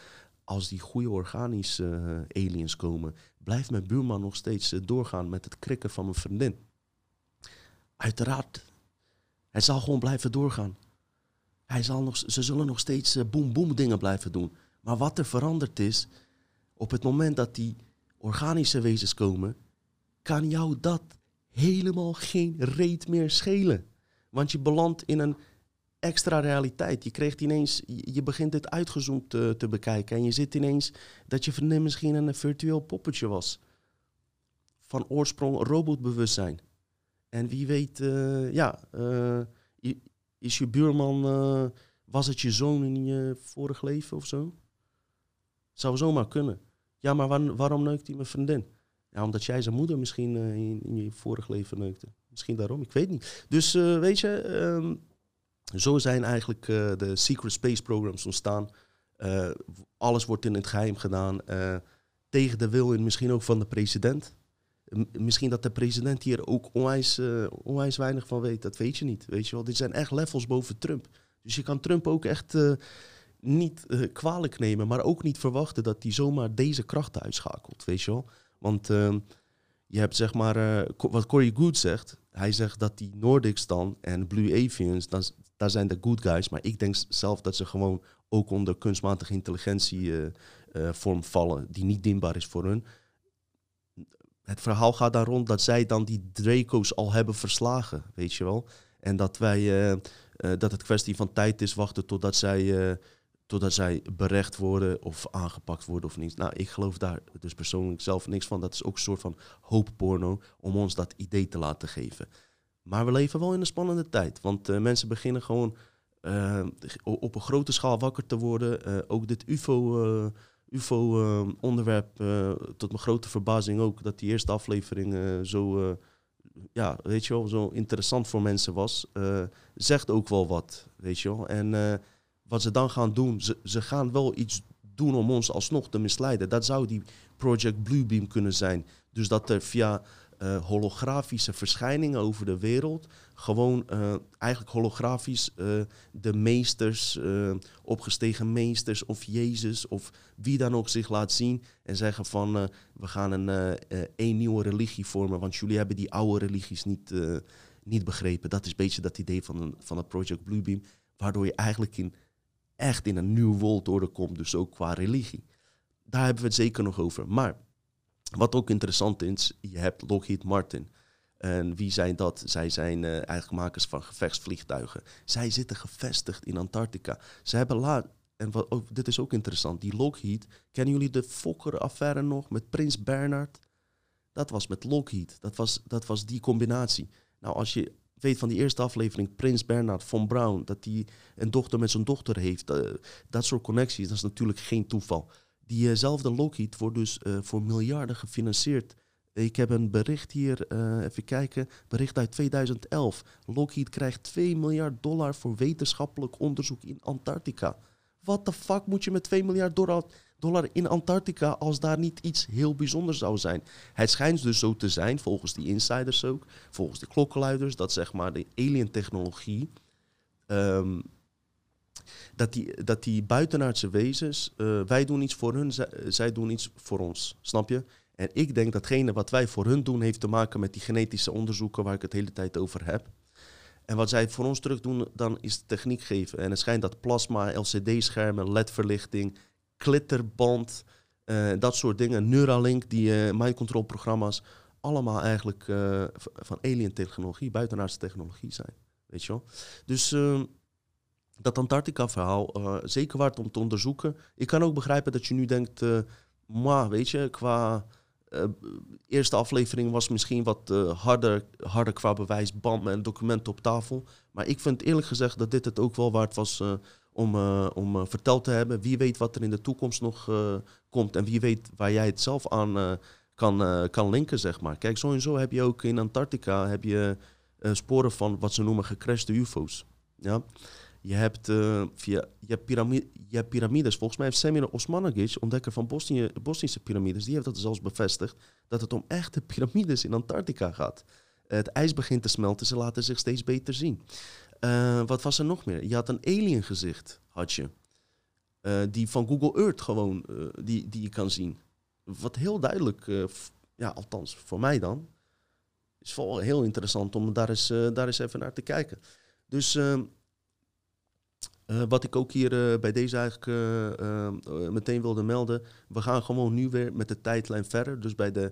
als die goede organische aliens komen, blijft mijn buurman nog steeds doorgaan met het krikken van mijn vriendin? Uiteraard. Hij zal gewoon blijven doorgaan. Hij zal nog, ze zullen nog steeds eh, boem boem dingen blijven doen. Maar wat er veranderd is, op het moment dat die organische wezens komen, kan jou dat helemaal geen reet meer schelen. Want je belandt in een extra realiteit. Je krijgt ineens, je begint dit uitgezoomd te, te bekijken. En je zit ineens dat je misschien een virtueel poppetje was. Van oorsprong robotbewustzijn. En wie weet, eh, ja, eh, is je buurman, eh, was het je zoon in je vorig leven of zo? Zou zomaar kunnen. Ja, maar waar- waarom neukt hij mijn vriendin? Ja, omdat jij zijn moeder misschien in, in je vorig leven neukte. Misschien daarom, ik weet niet. Dus weet je, ehm, zo zijn eigenlijk de Secret Space Programs ontstaan. Alles wordt in het geheim gedaan. tegen de wil en misschien ook van de president. Misschien dat de president hier ook onwijs, eh, onwijs weinig van weet. Dat weet je niet. Weet je wel. Dit zijn echt levels boven Trump. Dus je kan Trump ook echt eh, niet eh, kwalijk nemen, maar ook niet verwachten dat hij zomaar deze krachten uitschakelt. Weet je wel. Want ehm, je hebt zeg maar, wat Corey Good zegt. Hij zegt dat die Nordics dan en Blue Avians, dan, daar zijn de good guys. Maar ik denk zelf dat ze gewoon ook onder kunstmatige intelligentie vorm vallen, die niet dienbaar is voor hun. Het verhaal gaat daar rond dat zij dan die Draco's al hebben verslagen, weet je wel. En dat wij, eh, eh, dat het kwestie van tijd is wachten totdat zij, eh, totdat zij berecht worden of aangepakt worden of niet. Nou, ik geloof daar dus persoonlijk zelf niks van. Dat is ook een soort van hoopporno om ons dat idee te laten geven. Maar we leven wel in een spannende tijd, want mensen beginnen gewoon op een grote schaal wakker te worden. Ook dit UFO, UFO-onderwerp, eh, tot mijn grote verbazing ook, dat die eerste aflevering eh, zo, eh, ja, weet je wel, zo interessant voor mensen was, zegt ook wel wat, weet je wel. En wat ze dan gaan doen, ze, ze gaan wel iets doen om ons alsnog te misleiden. Dat zou die Project Bluebeam kunnen zijn. Dus dat er via uh, holografische verschijningen over de wereld gewoon uh, eigenlijk holografisch uh, de meesters, opgestegen meesters of Jezus of wie dan ook zich laat zien en zeggen van we gaan een, een nieuwe religie vormen, want jullie hebben die oude religies niet, niet begrepen. Dat is een beetje dat idee van, van het Project Bluebeam, waardoor je eigenlijk in, echt in een nieuw wereldorde komt, dus ook qua religie. Daar hebben we het zeker nog over. Maar wat ook interessant is, je hebt Lockheed Martin. En wie zijn dat? Zij zijn uh, eigenlijk makers van gevechtsvliegtuigen. Zij zitten gevestigd in Antarctica. Ze hebben laat. En wat, dit is ook interessant. Die Lockheed. Kennen jullie de Fokker-affaire nog met Prins Bernard? Dat was met Lockheed. Dat was, dat was die combinatie. Nou, als je weet van die eerste aflevering, Prins Bernard von Braun, dat hij een dochter met zijn dochter heeft. Uh, dat soort connecties, dat is natuurlijk geen toeval. Diezelfde Lockheed wordt dus uh, voor miljarden gefinancierd. Ik heb een bericht hier, uh, even kijken, bericht uit 2011. Lockheed krijgt 2 miljard dollar voor wetenschappelijk onderzoek in Antarctica. Wat de fuck moet je met 2 miljard dollar in Antarctica als daar niet iets heel bijzonders zou zijn? Het schijnt dus zo te zijn, volgens die insiders ook, volgens de klokkenluiders, dat zeg maar de alien technologie um, dat die, dat die buitenaardse wezens, uh, wij doen iets voor hun, zij, doen iets voor ons. Snap je? En ik denk datgene wat wij voor hun doen, heeft te maken met die genetische onderzoeken waar ik het hele tijd over heb. En wat zij voor ons terug doen, dan is techniek geven. En het schijnt dat plasma, LCD-schermen, LED-verlichting, klitterband, uh, dat soort dingen, Neuralink, die uh, mind control programma's, allemaal eigenlijk van alien technologie, buitenaardse technologie zijn. Weet je wel? Dus ehm, dat Antarctica-verhaal uh, zeker waard om te onderzoeken. Ik kan ook begrijpen dat je nu denkt, uh, maar weet je, qua uh, eerste aflevering was misschien wat harder, harder qua bewijs, bam, en documenten op tafel. Maar ik vind eerlijk gezegd dat dit het ook wel waard was om, om verteld te hebben. Wie weet wat er in de toekomst nog komt en wie weet waar jij het zelf aan kan, kan linken, zeg maar. Kijk, zo heb je ook in Antarctica heb je, sporen van wat ze noemen gecrashte UFO's. Ja. Je hebt, uh, via, je, piramide, je piramides. Volgens mij heeft Semir Osmanagic, ontdekker van Bosnië, Bosnische piramides, die heeft dat zelfs bevestigd, dat het om echte piramides in Antarctica gaat. het ijs begint te smelten, ze laten zich steeds beter zien. Uh, wat was er nog meer? Je had een alien gezicht, had je. Uh, die van Google Earth gewoon, die, die je kan zien. Wat heel duidelijk, ja, althans voor mij dan, is wel heel interessant om daar eens, daar eens even naar te kijken. Dus ehm, uh, wat ik ook hier uh, bij deze eigenlijk uh, meteen wilde melden. We gaan gewoon nu weer met de tijdlijn verder. Dus bij de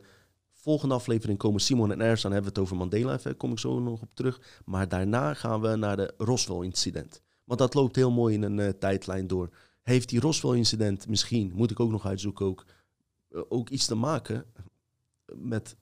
volgende aflevering komen Simon en Ernst. Dan hebben we het over Mandela-effect. Kom ik zo nog op terug. Maar daarna gaan we naar de Roswell-incident. Want dat loopt heel mooi in een tijdlijn door. Heeft die Roswell-incident misschien, moet ik ook nog uitzoeken, ook, ook iets te maken met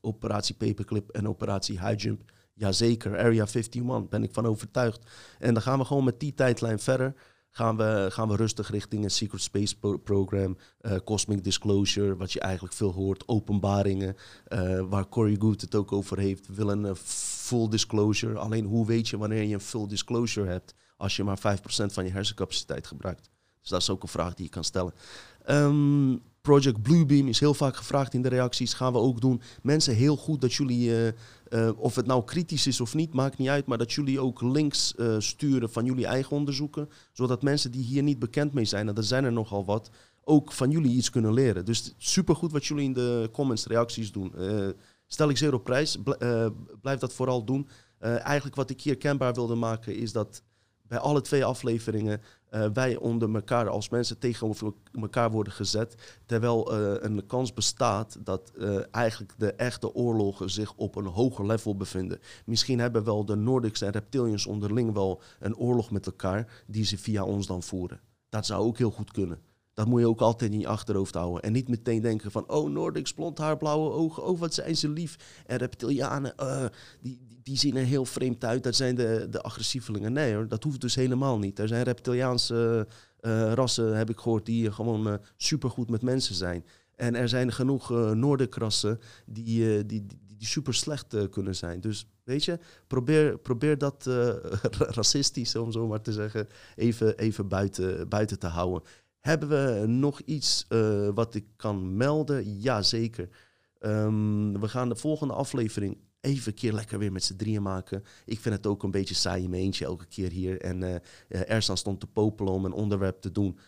operatie Paperclip en operatie High Jump? Jazeker, Area 51, ben ik van overtuigd. En dan gaan we gewoon met die tijdlijn verder. Gaan we, gaan we rustig richting een Secret Space Program, uh, Cosmic Disclosure, wat je eigenlijk veel hoort, openbaringen, uh, waar Corey Good het ook over heeft. Willen een full disclosure. Alleen hoe weet je wanneer je een full disclosure hebt als je maar 5% van je hersencapaciteit gebruikt? Dus dat is ook een vraag die je kan stellen. Um, Project Bluebeam is heel vaak gevraagd in de reacties. Gaan we ook doen. Mensen, heel goed dat jullie, uh, uh, of het nou kritisch is of niet, maakt niet uit. Maar dat jullie ook links uh, sturen van jullie eigen onderzoeken. Zodat mensen die hier niet bekend mee zijn, en er zijn er nogal wat, ook van jullie iets kunnen leren. Dus supergoed wat jullie in de comments, reacties doen. stel ik zeer op prijs. blijf dat vooral doen. eigenlijk wat ik hier kenbaar wilde maken is dat bij alle twee afleveringen uh, wij onder elkaar als mensen tegenover elkaar worden gezet. Terwijl uh, een kans bestaat dat uh, eigenlijk de echte oorlogen zich op een hoger level bevinden. Misschien hebben wel de Nordics en Reptilians onderling wel een oorlog met elkaar die ze via ons dan voeren. Dat zou ook heel goed kunnen. Dat moet je ook altijd in je achterhoofd houden. En niet meteen denken van, oh, Nordics, blond haar, blauwe ogen. Oh, wat zijn ze lief. En reptilianen, uh, die, die zien er heel vreemd uit. Dat zijn de, de agressievelingen. Nee hoor, dat hoeft dus helemaal niet. Er zijn reptiliaanse uh, rassen, heb ik gehoord, die gewoon uh, supergoed met mensen zijn. En er zijn genoeg uh, die, die, die, die, super slecht kunnen zijn. Dus weet je, probeer, probeer dat racistisch, om zo maar te zeggen, even, even buiten, buiten te houden. Hebben we nog iets wat ik kan melden? Jazeker. Um, we gaan de volgende aflevering even een keer lekker weer met z'n drieën maken. Ik vind het ook een beetje saai in mijn eentje elke keer hier. En uh, Ersan stond te popelen om een onderwerp te doen.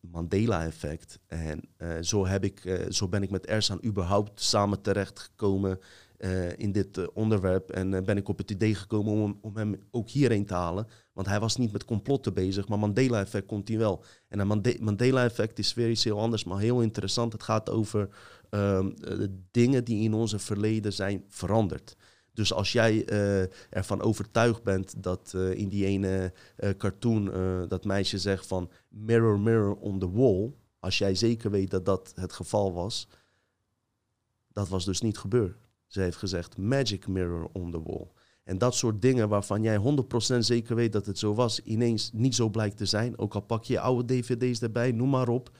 Mandela-effect. En zo, heb ik, zo ben ik met Ersan überhaupt samen terechtgekomen uh, in dit onderwerp. En ben ik op het idee gekomen om, om hem ook hierheen te halen. Want hij was niet met complotten bezig, maar Mandela-effect komt hij wel. En Mandela-effect is weer iets heel anders, maar heel interessant. Het gaat over um, dingen die in onze verleden zijn veranderd. Dus als jij ervan overtuigd bent dat in die ene uh, cartoon dat meisje zegt van mirror, mirror on the wall, als jij zeker weet dat dat het geval was, dat was dus niet gebeurd. Ze heeft gezegd magic mirror on the wall. En dat soort dingen waarvan jij 100% zeker weet dat het zo was, ineens niet zo blijkt te zijn. Ook al pak je oude dvd's erbij, noem maar op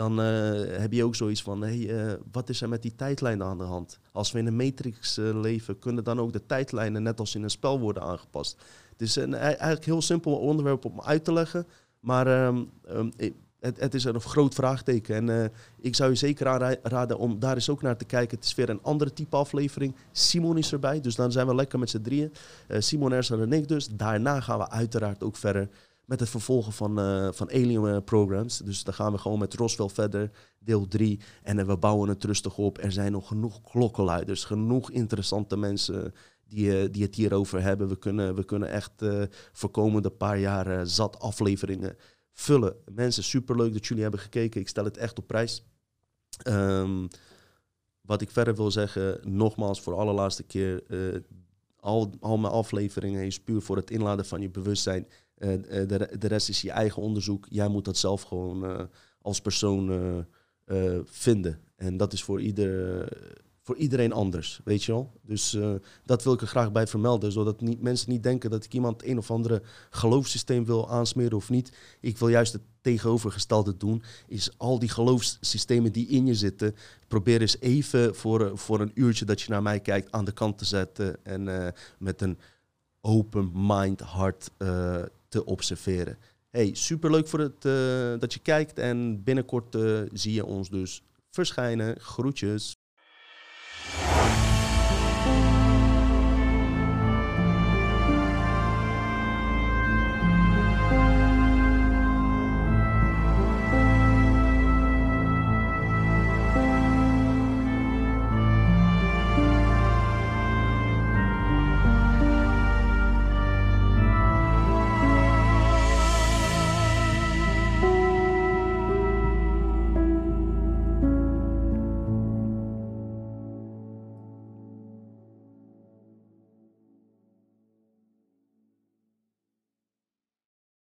dan uh, heb je ook zoiets van, hey, uh, wat is er met die tijdlijnen aan de hand? Als we in een matrix uh, leven, kunnen dan ook de tijdlijnen net als in een spel worden aangepast. Het is een eigenlijk heel simpel onderwerp om uit te leggen, maar um, um, het, is een groot vraagteken. En ik zou je zeker aanraden om daar eens ook naar te kijken. Het is weer een andere type aflevering. Simon is erbij, dus dan zijn we lekker met z'n drieën. Simon, Ersan en ik dus. Daarna gaan we uiteraard ook verder met het vervolgen van, uh, van Alien eh, Programs. Dus dan gaan we gewoon met Roswell verder, deel 3. En we bouwen het rustig op. Er zijn nog genoeg klokkenluiders, genoeg interessante mensen die, die het hierover hebben. We kunnen, we kunnen echt voor komende paar jaar zat afleveringen vullen. Mensen, superleuk dat jullie hebben gekeken. Ik stel het echt op prijs. Um, wat ik verder wil zeggen, nogmaals voor allerlaatste keer... al, al mijn afleveringen is puur voor het inladen van je bewustzijn eh, eh, de, de rest is je eigen onderzoek. Jij moet dat zelf gewoon eh, als persoon vinden. En dat is voor, ieder, voor iedereen anders, weet je wel. Dus dat wil ik er graag bij vermelden, zodat niet, mensen niet denken dat ik iemand een of andere geloofssysteem wil aansmeren of niet. Ik wil juist het tegenovergestelde doen, is al die geloofssystemen die in je zitten, probeer eens even voor, voor een uurtje dat je naar mij kijkt aan de kant te zetten en met een open mind, hart te observeren. Hey, superleuk voor het, dat je kijkt en binnenkort zie je ons dus verschijnen. Groetjes.